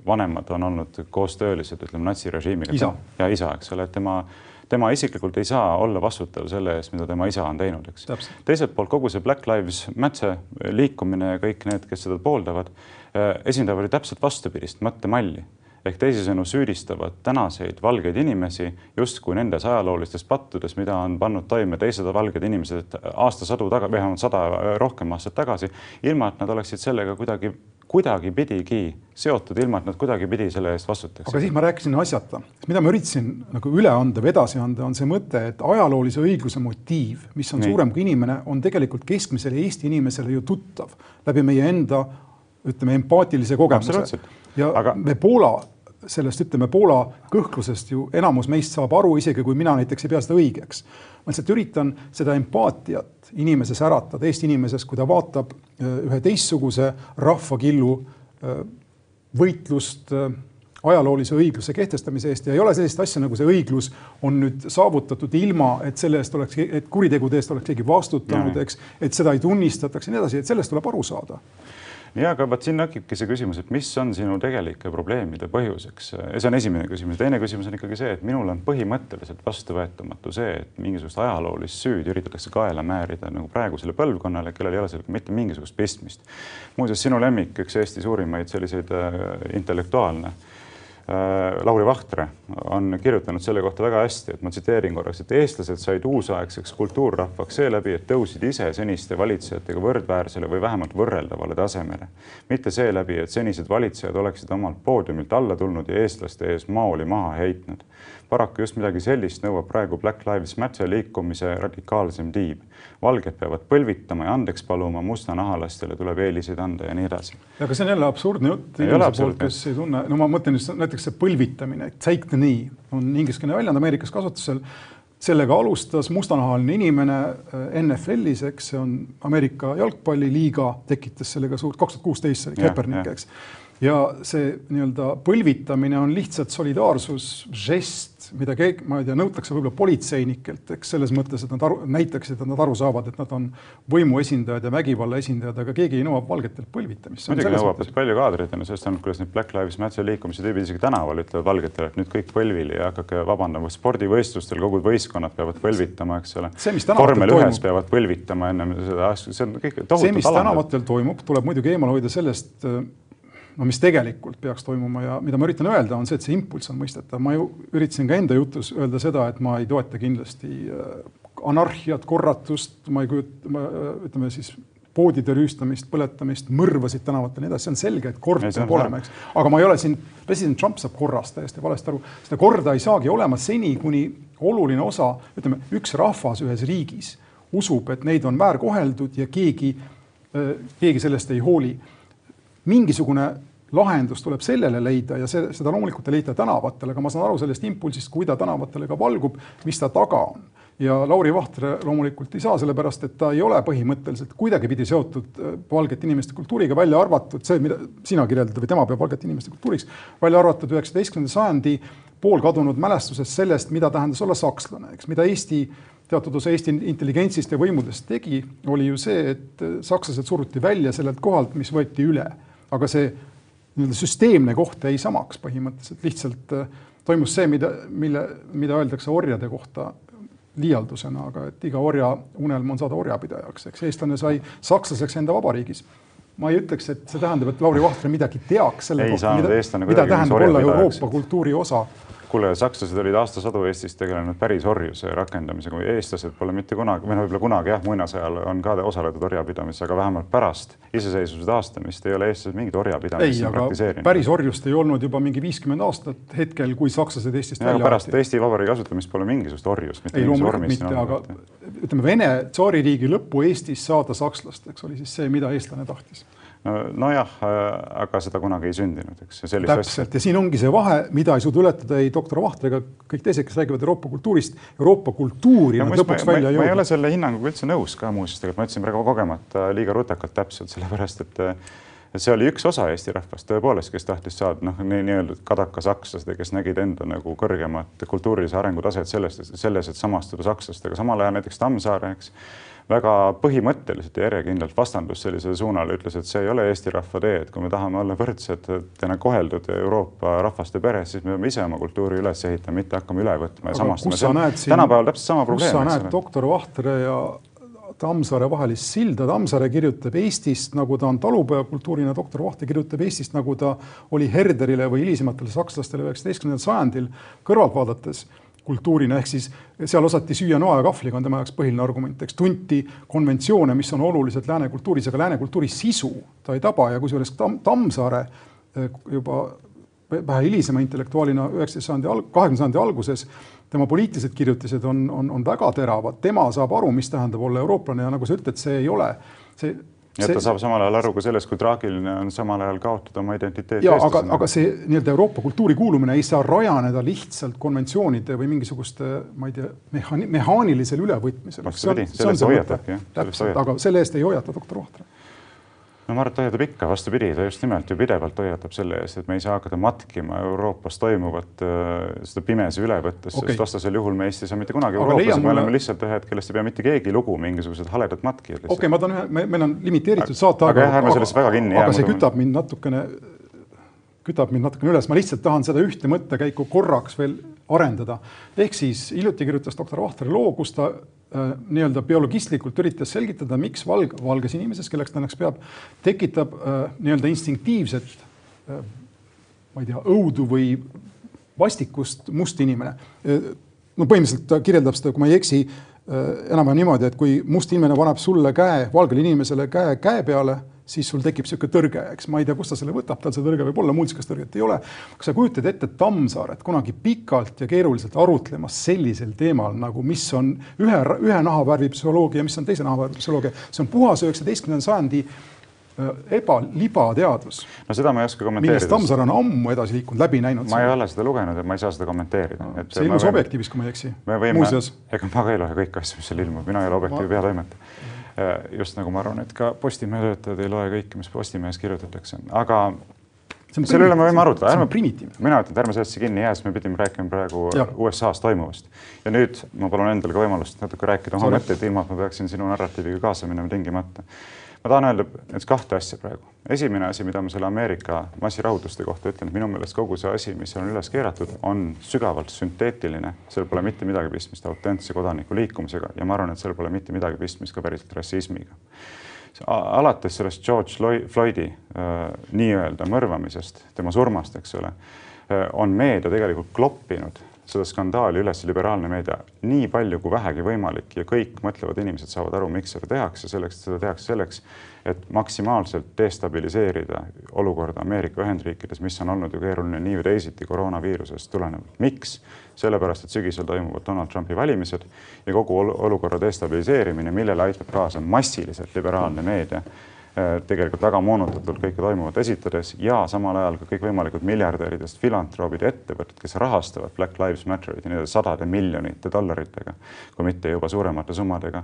vanemad on olnud koostöölised, ütleme, natsirežiimiga. ja isa, eks ole, et tema, tema isiklikult ei saa olla vastutav selle eest, mida tema isa on teinud, eks. teiselt poolt kogu see Black Lives Matter liikumine ja kõik need, kes seda pooldavad, eh, esindavad ju täpselt vastupidist mõttemalli ehk teisisõnu süüdistavad tänaseid valgeid inimesi justkui nendes ajaloolistes pattudes, mida on pannud toime teised valged inimesed aastasadu taga, vähemalt sada rohkem aastat tagasi, ilma et nad oleksid sellega kuidagi kuidagipidigi seotud, ilma et nad kuidagipidi selle eest vastutaks. aga siis ma rääkisin asjata, mida ma üritasin nagu üle anda või edasi anda, on see mõte, et ajaloolise õigluse motiiv, mis on Nii. suurem kui inimene, on tegelikult keskmisele Eesti inimesele ju tuttav läbi meie enda ütleme empaatilise kogemuse. Ja aga... me Poola sellest, ütleme Poola kõhklusest ju enamus meist saab aru, isegi kui mina näiteks ei pea seda õigeks. ma lihtsalt üritan seda empaatiat inimeses äratada, Eesti inimeses, kui ta vaatab äh, ühe teistsuguse rahvakillu äh, võitlust äh, ajaloolise õigluse kehtestamise eest ja ei ole sellist asja nagu see õiglus on nüüd saavutatud ilma, et selle eest oleks, et kuritegude eest oleks keegi vastutanud, eks, et seda ei tunnistataks ja nii edasi, et sellest tuleb aru saada ja aga vot siin tekibki see küsimus, et mis on sinu tegelike probleemide põhjuseks. see on esimene küsimus. teine küsimus on ikkagi see, et minul on põhimõtteliselt vastuvõetamatu see, et mingisugust ajaloolist süüd üritatakse kaela määrida nagu praegusele põlvkonnale, kellel ei ole sellega mitte mingisugust pistmist. muuseas, sinu lemmik, üks Eesti suurimaid selliseid äh, intellektuaalne Lauri Vahtre on kirjutanud selle kohta väga hästi, et ma tsiteerin korraks, et eestlased said uusaegseks kultuurrahvaks seeläbi, et tõusid ise seniste valitsejatega võrdväärsele või vähemalt võrreldavale tasemele. mitte seeläbi, et senised valitsejad oleksid omalt poodiumilt alla tulnud ja eestlaste ees maoli maha heitnud paraku just midagi sellist nõuab praegu Black Lives Matter liikumise radikaalsem tiib. valged peavad põlvitama ja andeks paluma, mustanahalastele tuleb eeliseid anda ja nii edasi. aga see on jälle absurdne jutt inimese poolt, kes ei tunne, no ma mõtlen just näiteks see põlvitamine, take the knee on ingliskeelne väljend Ameerikas kasutusel sellega alustas mustanahaline inimene äh, NFL-is, eks see on Ameerika jalgpalliliiga, tekitas sellega suurt, kaks tuhat kuusteist see oli Kaepernick, eks ja see nii-öelda põlvitamine on lihtsalt solidaarsus, žest, mida keegi, ma ei tea, nõutakse võib-olla politseinikelt, eks selles mõttes, et nad aru, näitaksid, et nad aru saavad, et nad on võimu esindajad ja vägivalla esindajad, aga keegi ei nõua valgetelt põlvitamist. muidugi nõuab, et palju kaadreid on ju sellest ainult, kuidas need Black Lives Matter liikumise tüübid isegi tänaval ütlevad valgetele, et nüüd kõik põlvili ja hakake vabandama, spordivõistlustel kogu võistkonnad peavad põlvitama, eks ole. vormel ühes peavad põlvitama ennem seda asja, see on kõik tohutult see, mis tänavatel toimub, tuleb muidugi eemal hoida sellest no mis tegelikult peaks toimuma ja mida ma üritan öelda, on see, et see impulss on mõistetav. ma ju üritasin ka enda jutus öelda seda, et ma ei toeta kindlasti äh, anarhiat, korratust, ma ei kujuta, äh, ütleme siis poodide rüüstamist, põletamist, mõrvasid tänavatel nii edasi, see on selge, et kord peab olema, eks. aga ma ei ole siin, president Trump saab korrast täiesti valesti aru, seda korda ei saagi olema seni, kuni oluline osa, ütleme, üks rahvas ühes riigis usub, et neid on väärkoheldud ja keegi, äh, keegi sellest ei hooli mingisugune lahendus tuleb sellele leida ja see, seda loomulikult ei leita tänavatel, aga ma saan aru sellest impulsist, kui ta tänavatele ka valgub, mis ta taga on. ja Lauri Vahtre loomulikult ei saa, sellepärast et ta ei ole põhimõtteliselt kuidagipidi seotud äh, valgete inimeste kultuuriga, välja arvatud see, mida sina kirjeldad või tema peab valgete inimeste kultuuriks, välja arvatud üheksateistkümnenda sajandi poolkadunud mälestusest sellest, mida tähendas olla sakslane, eks, mida Eesti teatud osa Eesti intelligentsist ja võimudest tegi, oli ju see, et äh, sakslased suruti välja sellelt kohalt, mis võeti üle aga see nii-öelda süsteemne koht jäi samaks põhimõtteliselt, lihtsalt äh, toimus see, mida, mille, mida öeldakse orjade kohta liialdusena, aga et iga orja unelm on saada orjapidajaks, eks eestlane sai sakslaseks enda vabariigis. ma ei ütleks, et see tähendab, et Lauri Vahtre midagi teaks selle ei kohta, mida, mida tähendab olla Euroopa kultuuri osa kuule, sakslased olid aastasadu Eestis tegelenud päris orjuse rakendamisega, eestlased pole mitte kunagi, või no võib-olla kunagi jah, muinasajal on ka osaletud orjapidamises, aga vähemalt pärast iseseisvuse taastamist ei ole eestlased mingit orjapidamist praktiseerinud. päris orjust ei olnud juba mingi viiskümmend aastat hetkel, kui sakslased Eestist välja pärast Eesti Vabariigi asutamist pole mingisugust orjust. ei, loomulikult mitte, aga ütleme, Vene tsaaririigi lõppu Eestis saada sakslasteks oli siis see, mida eestlane tahtis nojah, aga seda kunagi ei sündinud, eks. täpselt ja siin ongi see vahe, mida ei suuda ületada ei doktor Vahtre ega kõik teised, kes räägivad Euroopa kultuurist. Euroopa kultuuri nad lõpuks ma, välja ei jõua. ma ei ole selle hinnanguga üldse nõus ka muuseas, tegelikult ma ütlesin praegu kogemata liiga rutakalt täpselt sellepärast, et et see oli üks osa Eesti rahvast tõepoolest, kes tahtis saada noh, nii-öelda kadaka sakslased, kes nägid enda nagu kõrgemat kultuurilise arengu taset sellest, selles, et samastuda sakslastega, samal ajal näiteks Tammsaare, eks väga põhimõtteliselt ja järjekindlalt vastandus sellisele suunale, ütles, et see ei ole Eesti rahva tee, et kui me tahame olla võrdsetena koheldud Euroopa rahvaste peres, siis me peame ise oma kultuuri üles ehitama, mitte hakkama üle võtma ja samastama. tänapäeval täpselt sama probleem. kus sa näed doktor Vahtre ja Tammsaare vahelist silda, Tammsaare kirjutab Eestist, nagu ta on talupojakultuurina, doktor Vahte kirjutab Eestist, nagu ta oli Herderile või hilisematele sakslastele üheksateistkümnendal sajandil kõrvalt vaadates kultuurina, ehk siis seal osati süüa noa ja kahvliga, on tema jaoks põhiline argument, eks. Tunti konventsioone, mis on olulised lääne kultuuris, aga lääne kultuuri sisu ta ei taba ja kusjuures Tam Tammsaare eh, juba vähe hilisema intellektuaalina üheksateist sajandi alg-, kahekümnenda sajandi alguses, tema poliitilised kirjutised on, on, on väga teravad, tema saab aru, mis tähendab olla eurooplane ja nagu sa ütled, see ei ole, see ja see... ta saab samal ajal aru ka sellest, kui traagiline on samal ajal kaotada oma identiteet. ja aga, aga see nii-öelda Euroopa kultuuri kuulumine ei saa rajaneda lihtsalt konventsioonide või mingisuguste, ma ei tea, mehaani-, mehaanilisel ülevõtmisel. vastupidi, sellest hoiatabki, jah. täpselt, aga selle eest ei hoiata doktor Vahtre no ma arvan, et ta hoiatab ikka, vastupidi, ta just nimelt ju pidevalt hoiatab selle eest, et me ei saa hakata matkima Euroopas toimuvat äh, seda pimesi üle võttes okay., sest vastasel juhul me Eestis ei saa mitte kunagi Euroopas, me oleme lihtsalt ühed, kellest ei pea mitte keegi lugu, mingisugused haledad matkijad okei okay,, ma toon ühe, meil on limiteeritud saateaeg. aga jah, ärme sellest väga kinni jää, aga see kütab mind natukene, kütab mind natukene üles, ma lihtsalt tahan seda ühte mõttekäiku korraks veel arendada. ehk siis hiljuti kirjutas doktor Vahter loo, kus ta nii-öelda biologistlikult üritas selgitada, miks valg, valges inimeses, kelleks ta õnneks peab, tekitab äh, nii-öelda instinktiivset äh, ma ei tea, õudu või vastikust must inimene. no põhimõtteliselt ta kirjeldab seda, kui ma ei eksi, enam-vähem niimoodi, et kui must inimene paneb sulle käe, valgele inimesele käe käe peale, siis sul tekib niisugune tõrge, eks ma ei tea, kust ta selle võtab, tal see tõrge võib olla, muusikas tõrget ei ole. kas sa kujutad ette Tammsaaret kunagi pikalt ja keeruliselt arutlemas sellisel teemal nagu, mis on ühe, ühe nahavärvi psühholoogia, mis on teise nahavärvi psühholoogia, see on puhas üheksateistkümnenda sajandi äh, eba, libateadus, no seda ma ei oska millest kommenteerida. Tammsaar on ammu edasi liikunud, läbi näinud. ma ei ole seda lugenud ja ma ei saa seda kommenteerida. see ilmus Objektiivis, kui ma ei eksi. me võime ega ma ka ei loe kõiki asju, mis seal ilmub, mina ei ole Objektiivi Ma- peatoimetaja. Just nagu ma arvan, et ka Postimehe töötajad ei loe kõike, mis Postimehes kirjutatakse, aga selle üle me võime arutada, see ärme mina ütlen, et ärme sellesse kinni jää, sest me pidime rääkima praegu Jah. USA-s toimuvast. ja nüüd ma palun endale ka võimalust natuke rääkida oma mõtteid, ilma et ma peaksin sinu narratiiviga kaasa minema tingimata. Ma tahan öelda nüüd kahte asja praegu. esimene asi, mida ma selle Ameerika massirahutuste kohta ütlen, et minu meelest kogu see asi, mis on üles keeratud, on sügavalt sünteetiline, seal pole mitte midagi pistmist autentse kodaniku liikumisega ja ma arvan, et seal pole mitte midagi pistmist ka päriselt rassismiga alates sellest George Floydi äh, nii-öelda mõrvamisest, tema surmast, eks ole äh,, on meedia tegelikult kloppinud seda skandaali üles, liberaalne meedia, nii palju kui vähegi võimalik ja kõik mõtlevad inimesed saavad aru, miks seda tehakse, selleks, seda tehakse selleks, et maksimaalselt destabiliseerida olukorda Ameerika Ühendriikides, mis on olnud ju keeruline nii või teisiti koroonaviirusest tulenevalt. miks? sellepärast, et sügisel toimuvad Donald Trumpi valimised ja kogu ol- olukorra destabiliseerimine, millele aitab kaasa massiliselt liberaalne meedia, tegelikult väga moonutatult kõike toimuvat esitades ja samal ajal ka kõikvõimalikud miljardäridest filantroobid ja ettevõtted, kes rahastavad Black Lives Matterit ja nii-öelda sadade miljonite dollaritega, kui mitte juba suuremate summadega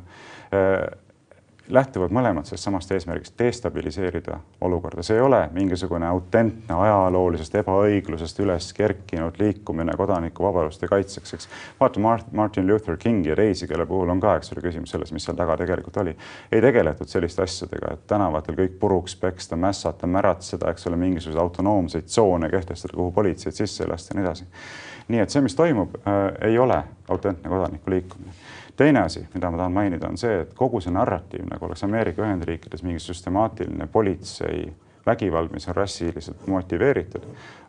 lähtuvad mõlemad sellest samast eesmärgist destabiliseerida olukorda. see ei ole mingisugune autentne ajaloolisest ebaõiglusest üles kerkinud liikumine kodanikuvabaduste kaitseks, eks. vaata Mart- Martin Luther Kingi ja teisi, kelle puhul on ka, eks ole, küsimus selles, mis seal taga tegelikult oli. ei tegeletud selliste asjadega, et tänavatel kõik puruks peksta, mässata, märatseda, eks ole, mingisuguseid autonoomseid tsoone kehtestada, kuhu politseid sisse ei lasta ja nii edasi. nii et see, mis toimub äh,, ei ole autentne kodaniku liikumine teine asi, mida ma tahan mainida, on see, et kogu see narratiiv, nagu oleks Ameerika Ühendriikides mingi süstemaatiline politsei vägivald, mis on rassiliselt motiveeritud,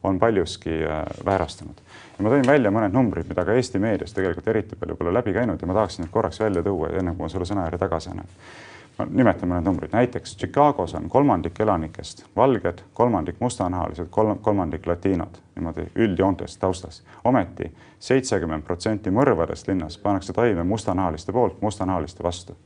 on paljuski äh, väärastunud. ja ma tõin välja mõned numbrid, mida ka Eesti meedias tegelikult eriti palju pole läbi käinud ja ma tahaksin need korraks välja tuua, enne kui ma sulle sõna järje tagasi annan. Ma nimetan mõned numbrid, näiteks Chicagos on kolmandik elanikest valged, kolmandik mustanahalised, kolm, kolmandik latiinod, niimoodi üldjoontes taustas. ometi seitsekümmend protsenti mõrvadest linnas pannakse toime mustanahaliste poolt mustanahaliste vastu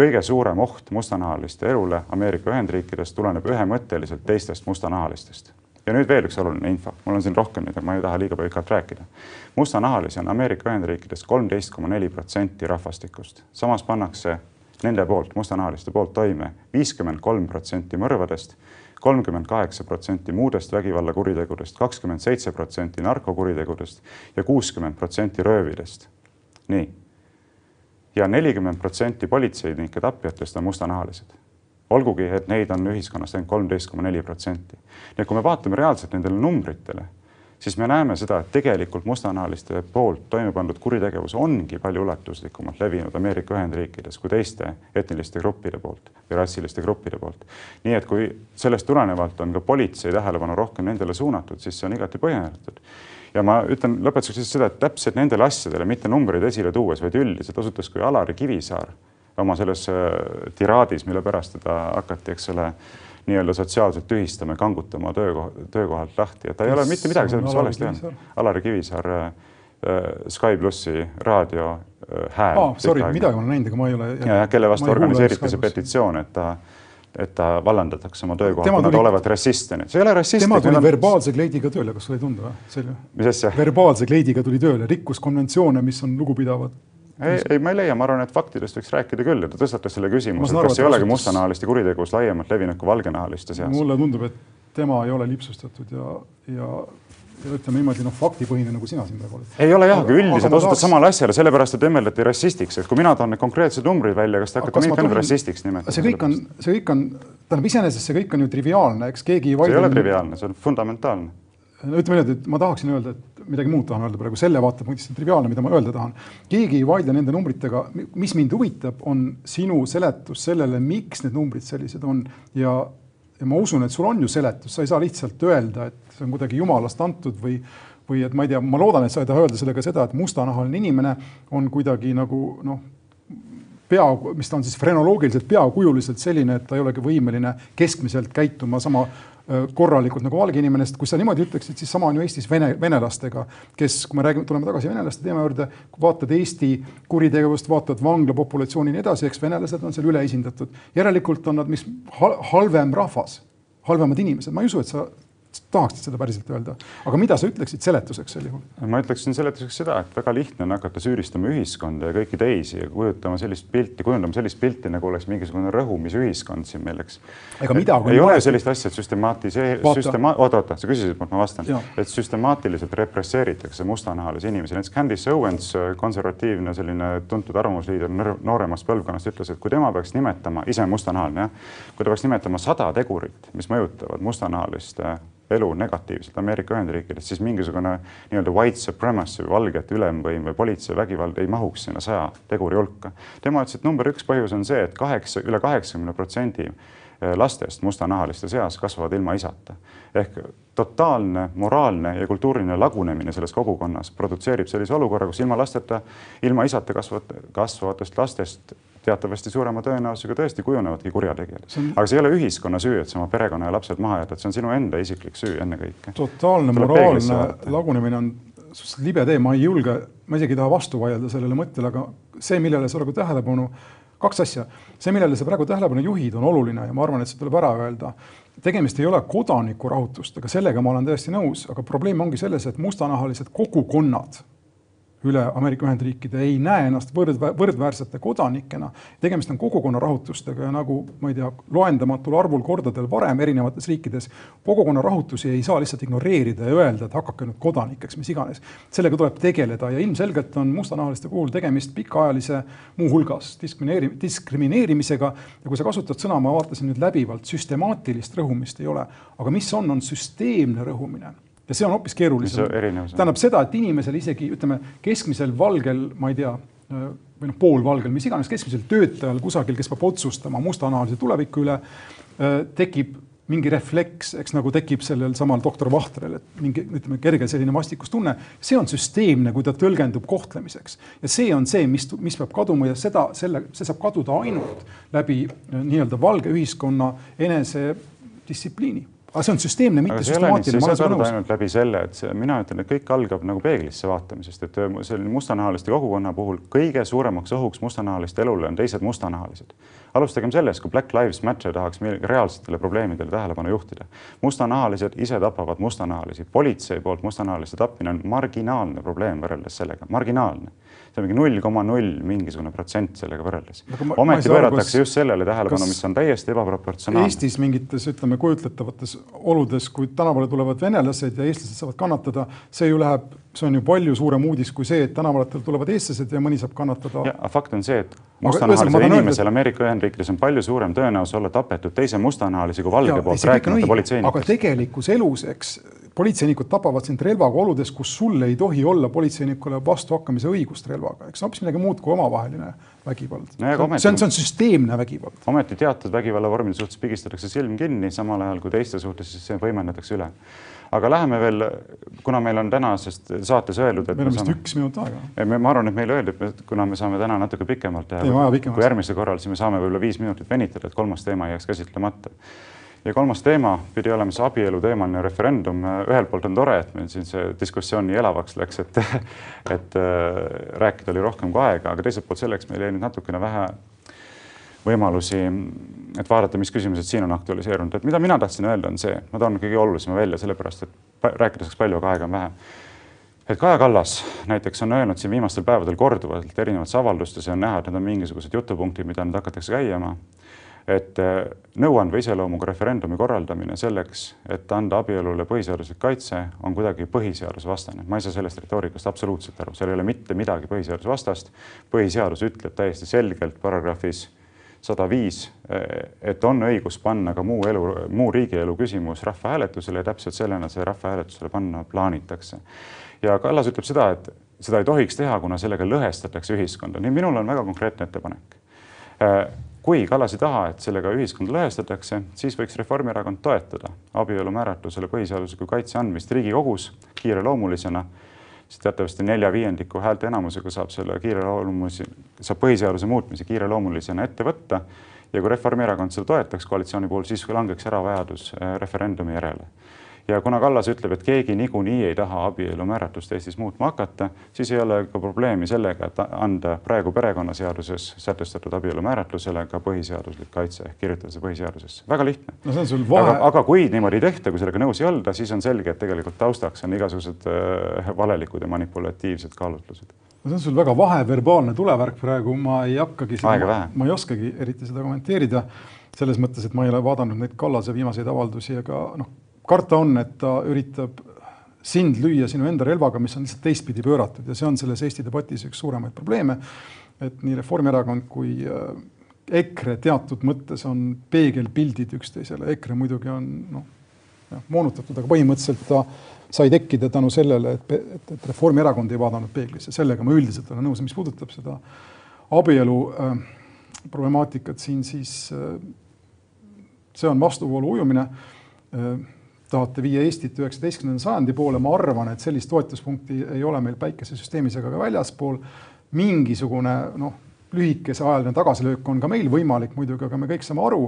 kõige suurem oht mustanahaliste elule Ameerika Ühendriikides tuleneb ühemõtteliselt teistest mustanahalistest. ja nüüd veel üks oluline info, mul on siin rohkem neid, aga ma ei taha liiga pikalt rääkida. mustanahalisi on Ameerika Ühendriikides kolmteist koma neli protsenti rahvastikust, samas pannakse nende poolt, mustanahaliste poolt toime viiskümmend kolm protsenti mõrvadest, kolmkümmend kaheksa protsenti muudest vägivallakuritegudest, kakskümmend seitse protsenti narkokuritegudest ja kuuskümmend protsenti röövidest. nii ja nelikümmend protsenti politseinike tapjatest on mustanahalised. olgugi, et neid on ühiskonnast ainult kolmteist koma neli protsenti. nii et kui me vaatame reaalselt nendele numbritele, siis me näeme seda, et tegelikult mustanahaliste poolt toime pandud kuritegevus ongi palju ulatuslikumalt levinud Ameerika Ühendriikides kui teiste etniliste gruppide poolt või rassiliste gruppide poolt. nii et kui sellest tulenevalt on ka politsei tähelepanu rohkem nendele suunatud, siis see on igati põhjendatud ja ma ütlen lõpetuseks lihtsalt seda, et täpselt nendele asjadele, mitte numbreid esile tuues, vaid üldiselt osutus kui Alari Kivisaar oma selles äh, tiraadis, mille pärast teda hakati, eks ole, nii-öelda sotsiaalselt tühistama ja kangutama töökoha, töökohalt lahti, et ta ei ole mitte midagi selles on mõttes valesti öelnud. Alari Kivisaar äh, äh, Sky plussi raadio äh, hääl. aa, sorry, midagi ma olen näinud, aga ma ei ole. ja kelle vastu organiseeriti see petitsioon, et ta, et ta vallandatakse oma töökohalt, kuna ta tuli- olevat rassist, onju. see ei ole rassist. tema tuli verbaalse kleidiga tööle, kas sulle ei tundu või? mis asja? verbaalse kleidiga tuli tööle, rikkus konventsioone, mis on lugupidavad ei, ei, ma ei leia, ma arvan, et faktidest võiks rääkida küll ja ta tõstatas selle küsimuse, kas ei olegi mustanahaliste kuritegevus laiemalt levinud kui valgenahaliste seas. mulle tundub, et tema ei ole lipsustatud ja, ja ja ütleme niimoodi, noh, faktipõhine, nagu sina siin praegu oled. ei ole jah, aga üldiselt osutad tahaks... samale asjale, sellepärast et temmeldati rassistiks, et kui mina toon need konkreetsed numbrid välja, kas te hakkate mind ka nüüd rassistiks nimetama? see kõik on, see kõik on, tähendab iseenesest see kõik on ju triviaalne, eks keegi ei vaidle. see ei ole triviaalne, see on fundamentaalne. No ütleme niimoodi, et ma tahaksin öelda, et midagi muud tahan öelda praegu selle vaatepunktist, triviaalne, mida ma öelda tahan. keegi ei vaidle nende numbritega, mis mind huvitab, on sinu seletus sellele, miks need numbrid sellised on. Ja ja ma usun, et sul on ju seletus, sa ei saa lihtsalt öelda, et see on kuidagi jumalast antud või, või et ma ei tea, ma loodan, et sa ei taha öelda sellega seda, et mustanahaline inimene on kuidagi nagu noh, pea, mis ta on siis frenoloogiliselt, peakujuliselt selline, et ta ei olegi võimeline keskmiselt käituma sama korralikult nagu valge inimene, sest kui sa niimoodi ütleksid, siis sama on ju Eestis vene, venelastega, kes, kui me räägime, tuleme tagasi venelaste teema juurde, kui vaatad Eesti kuritegevust, vaatad vangla populatsiooni ja nii edasi, eks venelased on seal üleesindatud. järelikult on nad, mis halvem rahvas, halvemad inimesed, ma ei usu, et sa tahaksid seda päriselt öelda, aga mida sa ütleksid seletuseks sel juhul? ma ütleksin seletuseks seda, et väga lihtne on hakata süüdistama ühiskonda ja kõiki teisi ja kujutama sellist pilti, kujundama sellist pilti, nagu oleks mingisugune rõhumisühiskond siin meil, eks. ega mida. ei ole sellist asja, et süstemaatisee-, süstema-, oota, oota, sa küsisid ma vastan, et süstemaatiliselt represseeritakse mustanahalisi inimesi, näiteks Candice Owens, konservatiivne selline tuntud arvamusliider nooremast põlvkonnast, ütles, et kui tema peaks nimetama, ise mustanahaline jah, kui ta peaks nimetama sada tegurit, mis mõjutavad mustanahaliste elu negatiivselt Ameerika Ühendriikides, siis mingisugune nii-öelda white supremacy või valgete ülemvõim või politsei vägivald ei mahuks sinna saja teguri hulka. tema ütles, et number üks põhjus on see et, et kaheksa, üle kaheksakümne protsendi eh, lastest mustanahaliste seas kasvavad ilma isata. ehk totaalne moraalne ja kultuuriline lagunemine selles kogukonnas produtseerib sellise olukorra, kus ilma lasteta, ilma isata kasvavat, kasvavatest lastest teatavasti suurema tõenäosusega tõesti kujunevadki kurjategijad aga see ei ole ühiskonna süü, et sa oma perekonna ja lapsed maha jätad, see on sinu enda isiklik süü ennekõike. totaalne moraalne lagunemine on libe tee, ma ei julge, ma isegi ei taha vastu vaielda sellele mõttele, aga see, millele sa praegu tähelepanu, kaks asja, see, millele sa praegu tähelepanu juhid, on oluline ja ma arvan, et see tuleb ära öelda. tegemist ei ole kodanikurahutusega, sellega ma olen täiesti nõus, aga probleem ongi selles, et mustanahalised kogukonnad üle Ameerika Ühendriikide ei näe ennast võrdvä võrdväärsete kodanikena. tegemist on kogukonna rahutustega ja nagu ma ei tea, loendamatul arvul kordadel varem erinevates riikides kogukonna rahutusi ei saa lihtsalt ignoreerida ja öelda, et hakake nüüd kodanikeks, mis iganes. sellega tuleb tegeleda ja ilmselgelt on mustanahaliste puhul tegemist pikaajalise muuhulgas diskrimineeri-, diskrimineerimisega. ja kui sa kasutad sõna, ma vaatasin nüüd läbivalt, süstemaatilist rõhumist ei ole, aga mis on, on süsteemne rõhumine ja see on hoopis keerulisem. tähendab seda, et inimesel isegi ütleme keskmisel valgel, ma ei tea, või noh, poolvalgel, mis iganes keskmisel töötajal kusagil, kes peab otsustama mustanahalise tuleviku üle, tekib mingi refleks, eks nagu tekib sellel samal doktor Vahtrel, et mingi ütleme, kerge selline vastikustunne. see on süsteemne, kui ta tõlgendub kohtlemiseks ja see on see, mis, mis peab kaduma ja seda, selle, see saab kaduda ainult läbi nii-öelda valge ühiskonna enesedistsipliini aga see on süsteemne, mitte süstemaatiline. see saab ainult läbi selle, et see, mina ütlen, et kõik algab nagu peeglisse vaatamisest, et äh, selline mustanahaliste kogukonna puhul kõige suuremaks ohuks mustanahaliste elule on teised mustanahalised. alustagem sellest, kui Black Lives Matter tahaks reaalsetele probleemidele tähelepanu juhtida. mustanahalised ise tapavad mustanahalisi, politsei poolt mustanahaliste tapmine on marginaalne probleem võrreldes sellega, marginaalne see on mingi null koma null mingisugune protsent sellega võrreldes. ometi pööratakse just sellele tähelepanu, mis on täiesti ebaproportsionaalne. Eestis mingites, ütleme, kujutletavates oludes, kui tänavale tulevad venelased ja eestlased saavad kannatada, see ju läheb, see on ju palju suurem uudis kui see, et tänavatele tulevad eestlased ja mõni saab kannatada. fakt on see, et mustanahalisel inimesel Ameerika Ühendriikides on palju suurem tõenäosus olla tapetud teise mustanahalise kui valge poolt, rääkimata politseinikest. aga tegelikus elus, eks politseinikud tapavad sind relvaga oludes, kus sul ei tohi olla politseinikule vastuhakkamise õigust relvaga, eks hoopis midagi muud kui omavaheline vägivald no. see on, see on süsteemne vägivald. ometi teatud vägivallavormide suhtes pigistatakse silm kinni, samal ajal kui teiste suhtes siis see võimendatakse üle. aga läheme veel, kuna meil on tänasest saates öeldud, et meil on vist üks minut aega. ma arvan, et meile öeldi, et kuna me saame täna natuke pikemalt teha, kui järgmisel korral, siis me saame võib-olla viis minutit venitada, et kolmas teema ei jääks käsitlemata ja kolmas teema pidi olema see abielu teemaline referendum. ühelt poolt on tore, et meil siin see diskussioon nii elavaks läks, et, et äh, rääkida oli rohkem kui aega, aga teiselt poolt selleks meil jäi nüüd natukene vähe võimalusi, et vaadata, mis küsimused siin on aktualiseerunud, et mida mina tahtsin öelda, on see, ma toon kõige olulisema välja, sellepärast et rääkida saaks palju, aga aega on vähe et Kaja Kallas näiteks on öelnud siin viimastel päevadel korduvalt erinevates avaldustes ja on näha, et need on mingisugused jutupunktid, mida nüüd hakatakse käima. Et äh, nõuandva iseloomuga referendumi korraldamine selleks, et anda abielule põhiseaduslik kaitse, on kuidagi põhiseadusvastane. ma ei saa sellest retoorikast absoluutselt aru, seal ei ole mitte midagi põhiseadusvastast. põhiseadus ütleb täiesti selgelt paragrahvis sada viis, et on õigus panna ka muu elu, muu riigielu küsimus rahvahääletusele ja täpselt sellena see rahvahääletusele panna plaanitakse ja Kallas ütleb seda, et seda ei tohiks teha, kuna sellega lõhestatakse ühiskonda. nii minul on väga konkreetne ettepanek. Kui Kallas ei taha, et sellega ühiskonda lõhestatakse, siis võiks Reformierakond toetada abielu määratlusele põhiseadusliku kaitse andmist Riigikogus kiireloomulisena siis teatavasti nelja viiendiku häälteenamusega saab selle kiireloomulise, saab põhiseaduse muutmise kiireloomulisena ette võtta. ja kui Reformierakond seda toetaks koalitsiooni puhul, siis langeks ära vajadus äh, referendumi järele ja kuna Kallas ütleb, et keegi niikuinii ei taha abielu määratlust Eestis muutma hakata, siis ei ole ka probleemi sellega, et anda praegu perekonnaseaduses sätestatud abielu määratlusele ka põhiseaduslik kaitse ehk kirjutada see põhiseadusesse. väga lihtne. no see on sul vahe. aga, kui niimoodi ei tehta, kui sellega nõus ei olda, siis on selge, et tegelikult taustaks on igasugused äh, valelikud ja manipulatiivsed kaalutlused no see on sul väga vaheverbaalne tulevärk praegu, ma ei hakkagi, ma ei oskagi eriti seda kommenteerida selles mõttes, et ma ei ole vaadanud neid Kallase viimaseid avaldusi, aga noh, karta on, et ta üritab sind lüüa sinu enda relvaga, mis on lihtsalt teistpidi pööratud ja see on selles Eesti debatis üks suuremaid probleeme. et nii Reformierakond kui äh, EKRE teatud mõttes on peegelpildid üksteisele, EKRE muidugi on noh, moonutatud, aga põhimõtteliselt ta sai tekkida tänu sellele, et, et, et Reformierakond ei vaadanud peeglisse, sellega ma üldiselt olen nõus, mis puudutab seda abielu äh, problemaatikat siin, siis äh, see on vastuvoolu ujumine äh, tahate viia Eestit üheksateistkümnenda sajandi poole, ma arvan, et sellist toetuspunkti ei ole meil päikesesüsteemis ega ka väljaspool. mingisugune noh, lühikese ajaline tagasilöök on ka meil võimalik muidugi, aga me kõik saame aru,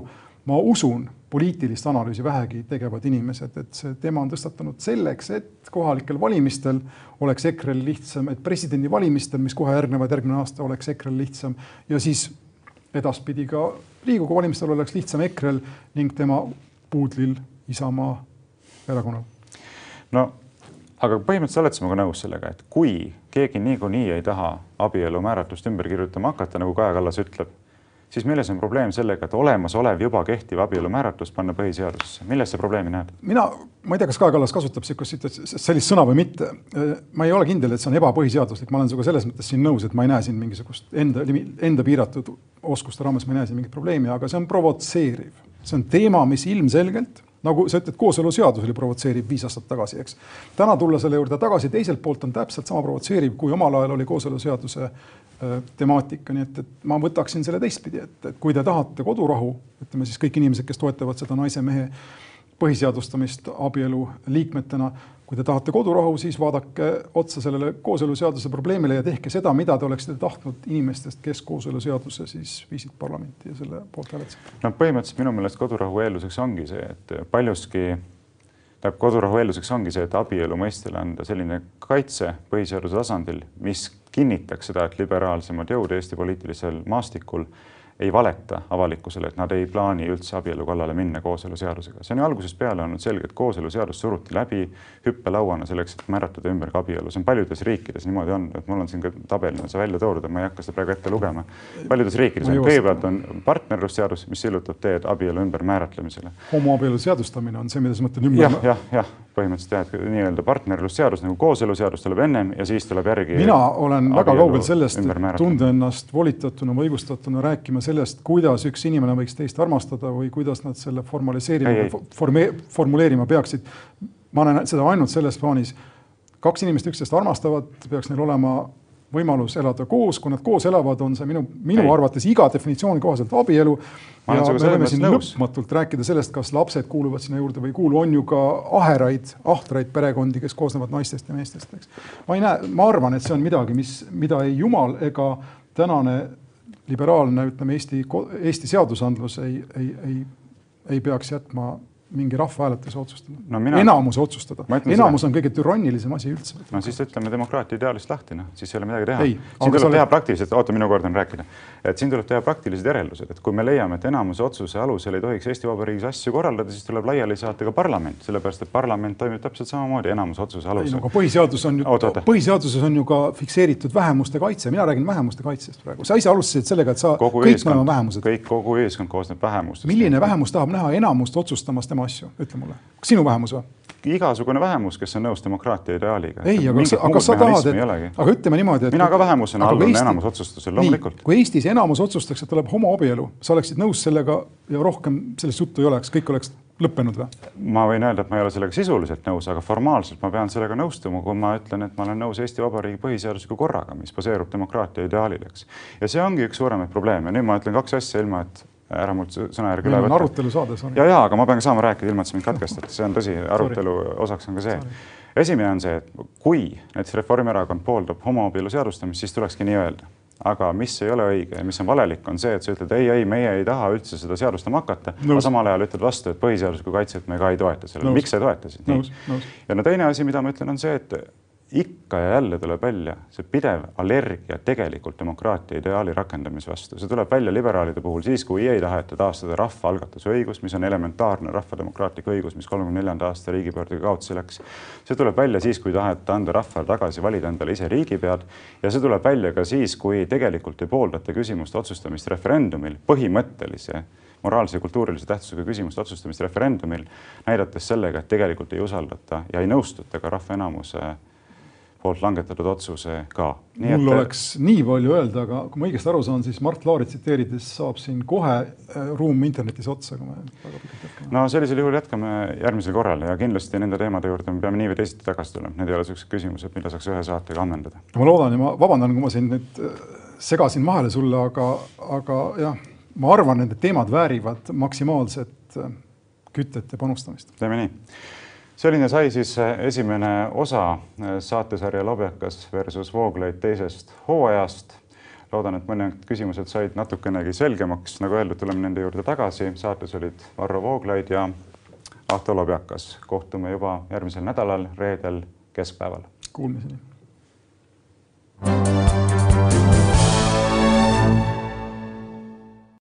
ma usun poliitilist analüüsi vähegi tegevad inimesed, et see teema on tõstatanud selleks, et kohalikel valimistel oleks EKRE-l lihtsam, et presidendivalimistel, mis kohe järgnevad järgmine aasta, oleks EKRE-l lihtsam ja siis edaspidi ka Riigikogu valimistel oleks lihtsam EKRE-l ning tema puudlil Isamaa erakonnal? no aga põhimõtteliselt oled sa minuga nõus sellega, et kui keegi niikuinii ei taha abielu määratlust ümber kirjutama hakata, nagu Kaja Kallas ütleb, siis milles on probleem sellega, et olemasolev juba kehtiv abielu määratlus panna põhiseadusesse, milles sa probleemi näed? mina, ma ei tea, kas Kaja Kallas kasutab sihukest, sellist sõna või mitte. ma ei ole kindel, et see on ebapõhiseaduslik, ma olen sinuga selles mõttes siin nõus, et ma ei näe siin mingisugust enda, enda piiratud oskuste raames, ma ei näe siin mingit probleemi, aga see on provotseeriv. see on teema, mis ilmselgelt nagu sa ütled, kooseluseadus oli provotseeriv viis aastat tagasi, eks. täna tulla selle juurde tagasi, teiselt poolt on täpselt sama provotseeriv, kui omal ajal oli kooseluseaduse temaatika, nii et, et ma võtaksin selle teistpidi, et, et kui te tahate kodurahu, ütleme siis kõik inimesed, kes toetavad seda naise-mehe põhiseadustamist abielu liikmetena kui te tahate kodurahu, siis vaadake otsa sellele kooseluseaduse probleemile ja tehke seda, mida te oleksite tahtnud inimestest, kes kooseluseaduse siis viisid parlamenti ja selle poolt hääletasid. no põhimõtteliselt minu meelest kodurahu eelduseks ongi see, et paljuski tähendab, kodurahu eelduseks ongi see, et abielu mõistele anda selline kaitse põhiseaduse tasandil, mis kinnitaks seda, et liberaalsemad jõud Eesti poliitilisel maastikul ei valeta avalikkusele, et nad ei plaani üldse abielu kallale minna kooseluseadusega. see on ju algusest peale olnud selge, et kooseluseadus suruti läbi hüppelauana selleks, et määratleda ümber ka abielu. see on paljudes riikides niimoodi on, et mul on siin ka tabelina see välja toodud, ma ei hakka seda praegu ette lugema. paljudes riikides on kõigepealt on partnerlusseadus, mis sillutab teed abielu ümbermääratlemisele. homoabielu seadustamine on see, mida sa mõtled ümber? jah, jah, jah, põhimõtteliselt jah, et nii-öelda partnerlusseadus nagu kooseluseadus tuleb ennem ja siis tuleb järgi. mina olen väga kaugel sellest, et tunda ennast volitatuna või õigustatuna rääkima sellest, kuidas üks inimene võiks teist armastada või kuidas nad selle formaliseerima, forme, formuleerima peaksid. ma näen seda ainult selles plaanis. kaks inimest üksteist armastavad, peaks neil olema võimalus elada koos, kui nad koos elavad, on see minu, minu ei. arvates iga definitsiooni kohaselt abielu. ja me võime siin lõpmatult rääkida sellest, kas lapsed kuuluvad sinna juurde või ei kuulu, on ju ka aheraid, ahtraid perekondi, kes koosnevad naistest ja meestest, eks. ma ei näe, ma arvan, et see on midagi, mis, mida ei jumal ega tänane liberaalne, ütleme Eesti, Eesti seadusandlus ei, ei, ei, ei peaks jätma mingi rahvahääletuse otsustada No mina- enamuse otsustada enamus on kõige türannilisem asi üldse. no siis ütleme demokraatia ideaalist lahti, noh, siis ei ole midagi teha. Ei, siin tuleb sa oled- teha praktilised, oota, minu kord on rääkida, et siin tuleb teha praktilised järeldused, et kui me leiame, et enamuse otsuse alusel ei tohiks Eesti Vabariigis asju korraldada, siis tuleb laiali saata ka parlament, sellepärast et parlament toimib täpselt samamoodi enamuse otsuse alusel no põhiseadus on ju põhiseaduses on ju ka fikseeritud vähemuste kaitse, mina räägin vähemuste kaitsest praegu. sa ise alustasid sellega, et sa kogu kõik me oleme, vähemused. kõik, kogu ühiskond koosneb vähemustest. milline vähemus tahab näha enamust otsustamas tema asju, ütle mulle. kas sinu vähemus või? igasugune vähemus, kes on nõus demokraatia ideaaliga. ei, aga aga sa tahad, et, aga ütleme niimoodi, et mina ka vähemusena allun enamusotsustusele, nii, loomulikult. kui Eestis enamus otsustaks, et tuleb homoabielu, sa oleksid nõus sellega ja rohkem sellest juttu ei oleks, kõik oleks lõppenud või? ma võin öelda, et ma ei ole sellega sisuliselt nõus, aga formaalselt ma pean sellega nõustuma, kui ma ütlen, et ma olen nõus Eesti Vabariigi põhiseadusliku korraga, mis baseerub demokraatia ideaalil, eks. ja see ongi üks suuremaid probleeme. nüüd ma ütlen kaks asja ilma, et ära mult sõna järgi üle on võtta. arutelu saade, sorry. ja, ja aga ma pean ka saama rääkida, ilma et sa mind katkestad, see on tõsi, arutelu osaks on ka see. esimene on see, et kui näiteks Reformierakond pooldab homoabielu seadustamist, siis tulekski nii öelda. aga mis ei ole õige ja mis on valelik, on see, et sa ütled ei, ei, meie ei taha üldse seda seadustama hakata, aga Nõus. samal ajal ütled vastu, et põhiseaduslikku kaitset me ka ei toeta sellele. Nõus. miks sa ei toeta siis? Ja no teine asi, mida ma ütlen, on see, et ikka ja jälle tuleb välja see pidev allergia tegelikult demokraatia ideaali rakendamise vastu. see tuleb välja liberaalide puhul siis, kui ei taheta taastada rahvaalgatuse õigust, mis on elementaarne rahvademokraatlik õigus, mis kolmekümne neljanda aasta riigipöördega kaotsi läks. see tuleb välja siis, kui taheta anda rahvale tagasi valida endale ise riigipead ja see tuleb välja ka siis, kui tegelikult ei pooldata küsimuste otsustamist referendumil põhimõttelise moraalse ja kultuurilise tähtsusega küsimuste otsustamist referendumil, näidates sellega, et tegelikult ei usaldata ja ei nõustuta ka rahva enamuse poolt langetatud otsusega. mul oleks nii palju öelda, aga kui ma õigesti aru saan, siis Mart Laari tsiteerides saab siin kohe äh, ruum internetis otsa, kui me väga pikalt jätkame. no sellisel juhul jätkame järgmisel korral ja kindlasti nende teemade juurde me peame nii või teisiti tagasi tulema, need ei ole niisugused küsimused, mida saaks ühe saatega ammendada. ma loodan ja ma vabandan, kui ma siin nüüd äh, segasin vahele sulle, aga, aga jah, ma arvan, et need teemad väärivad maksimaalset äh, kütet ja panustamist. teeme nii. Selline sai siis äh, esimene osa saatesarja Lobjakas versus Vooglaid teisest hooajast. loodan, et mõned küsimused said natukenegi selgemaks, nagu öeldud, tuleme nende juurde tagasi. saates olid Varro Vooglaid ja Ahto Lobjakas. kohtume juba järgmisel nädalal, reedel keskpäeval. Kuulmiseni.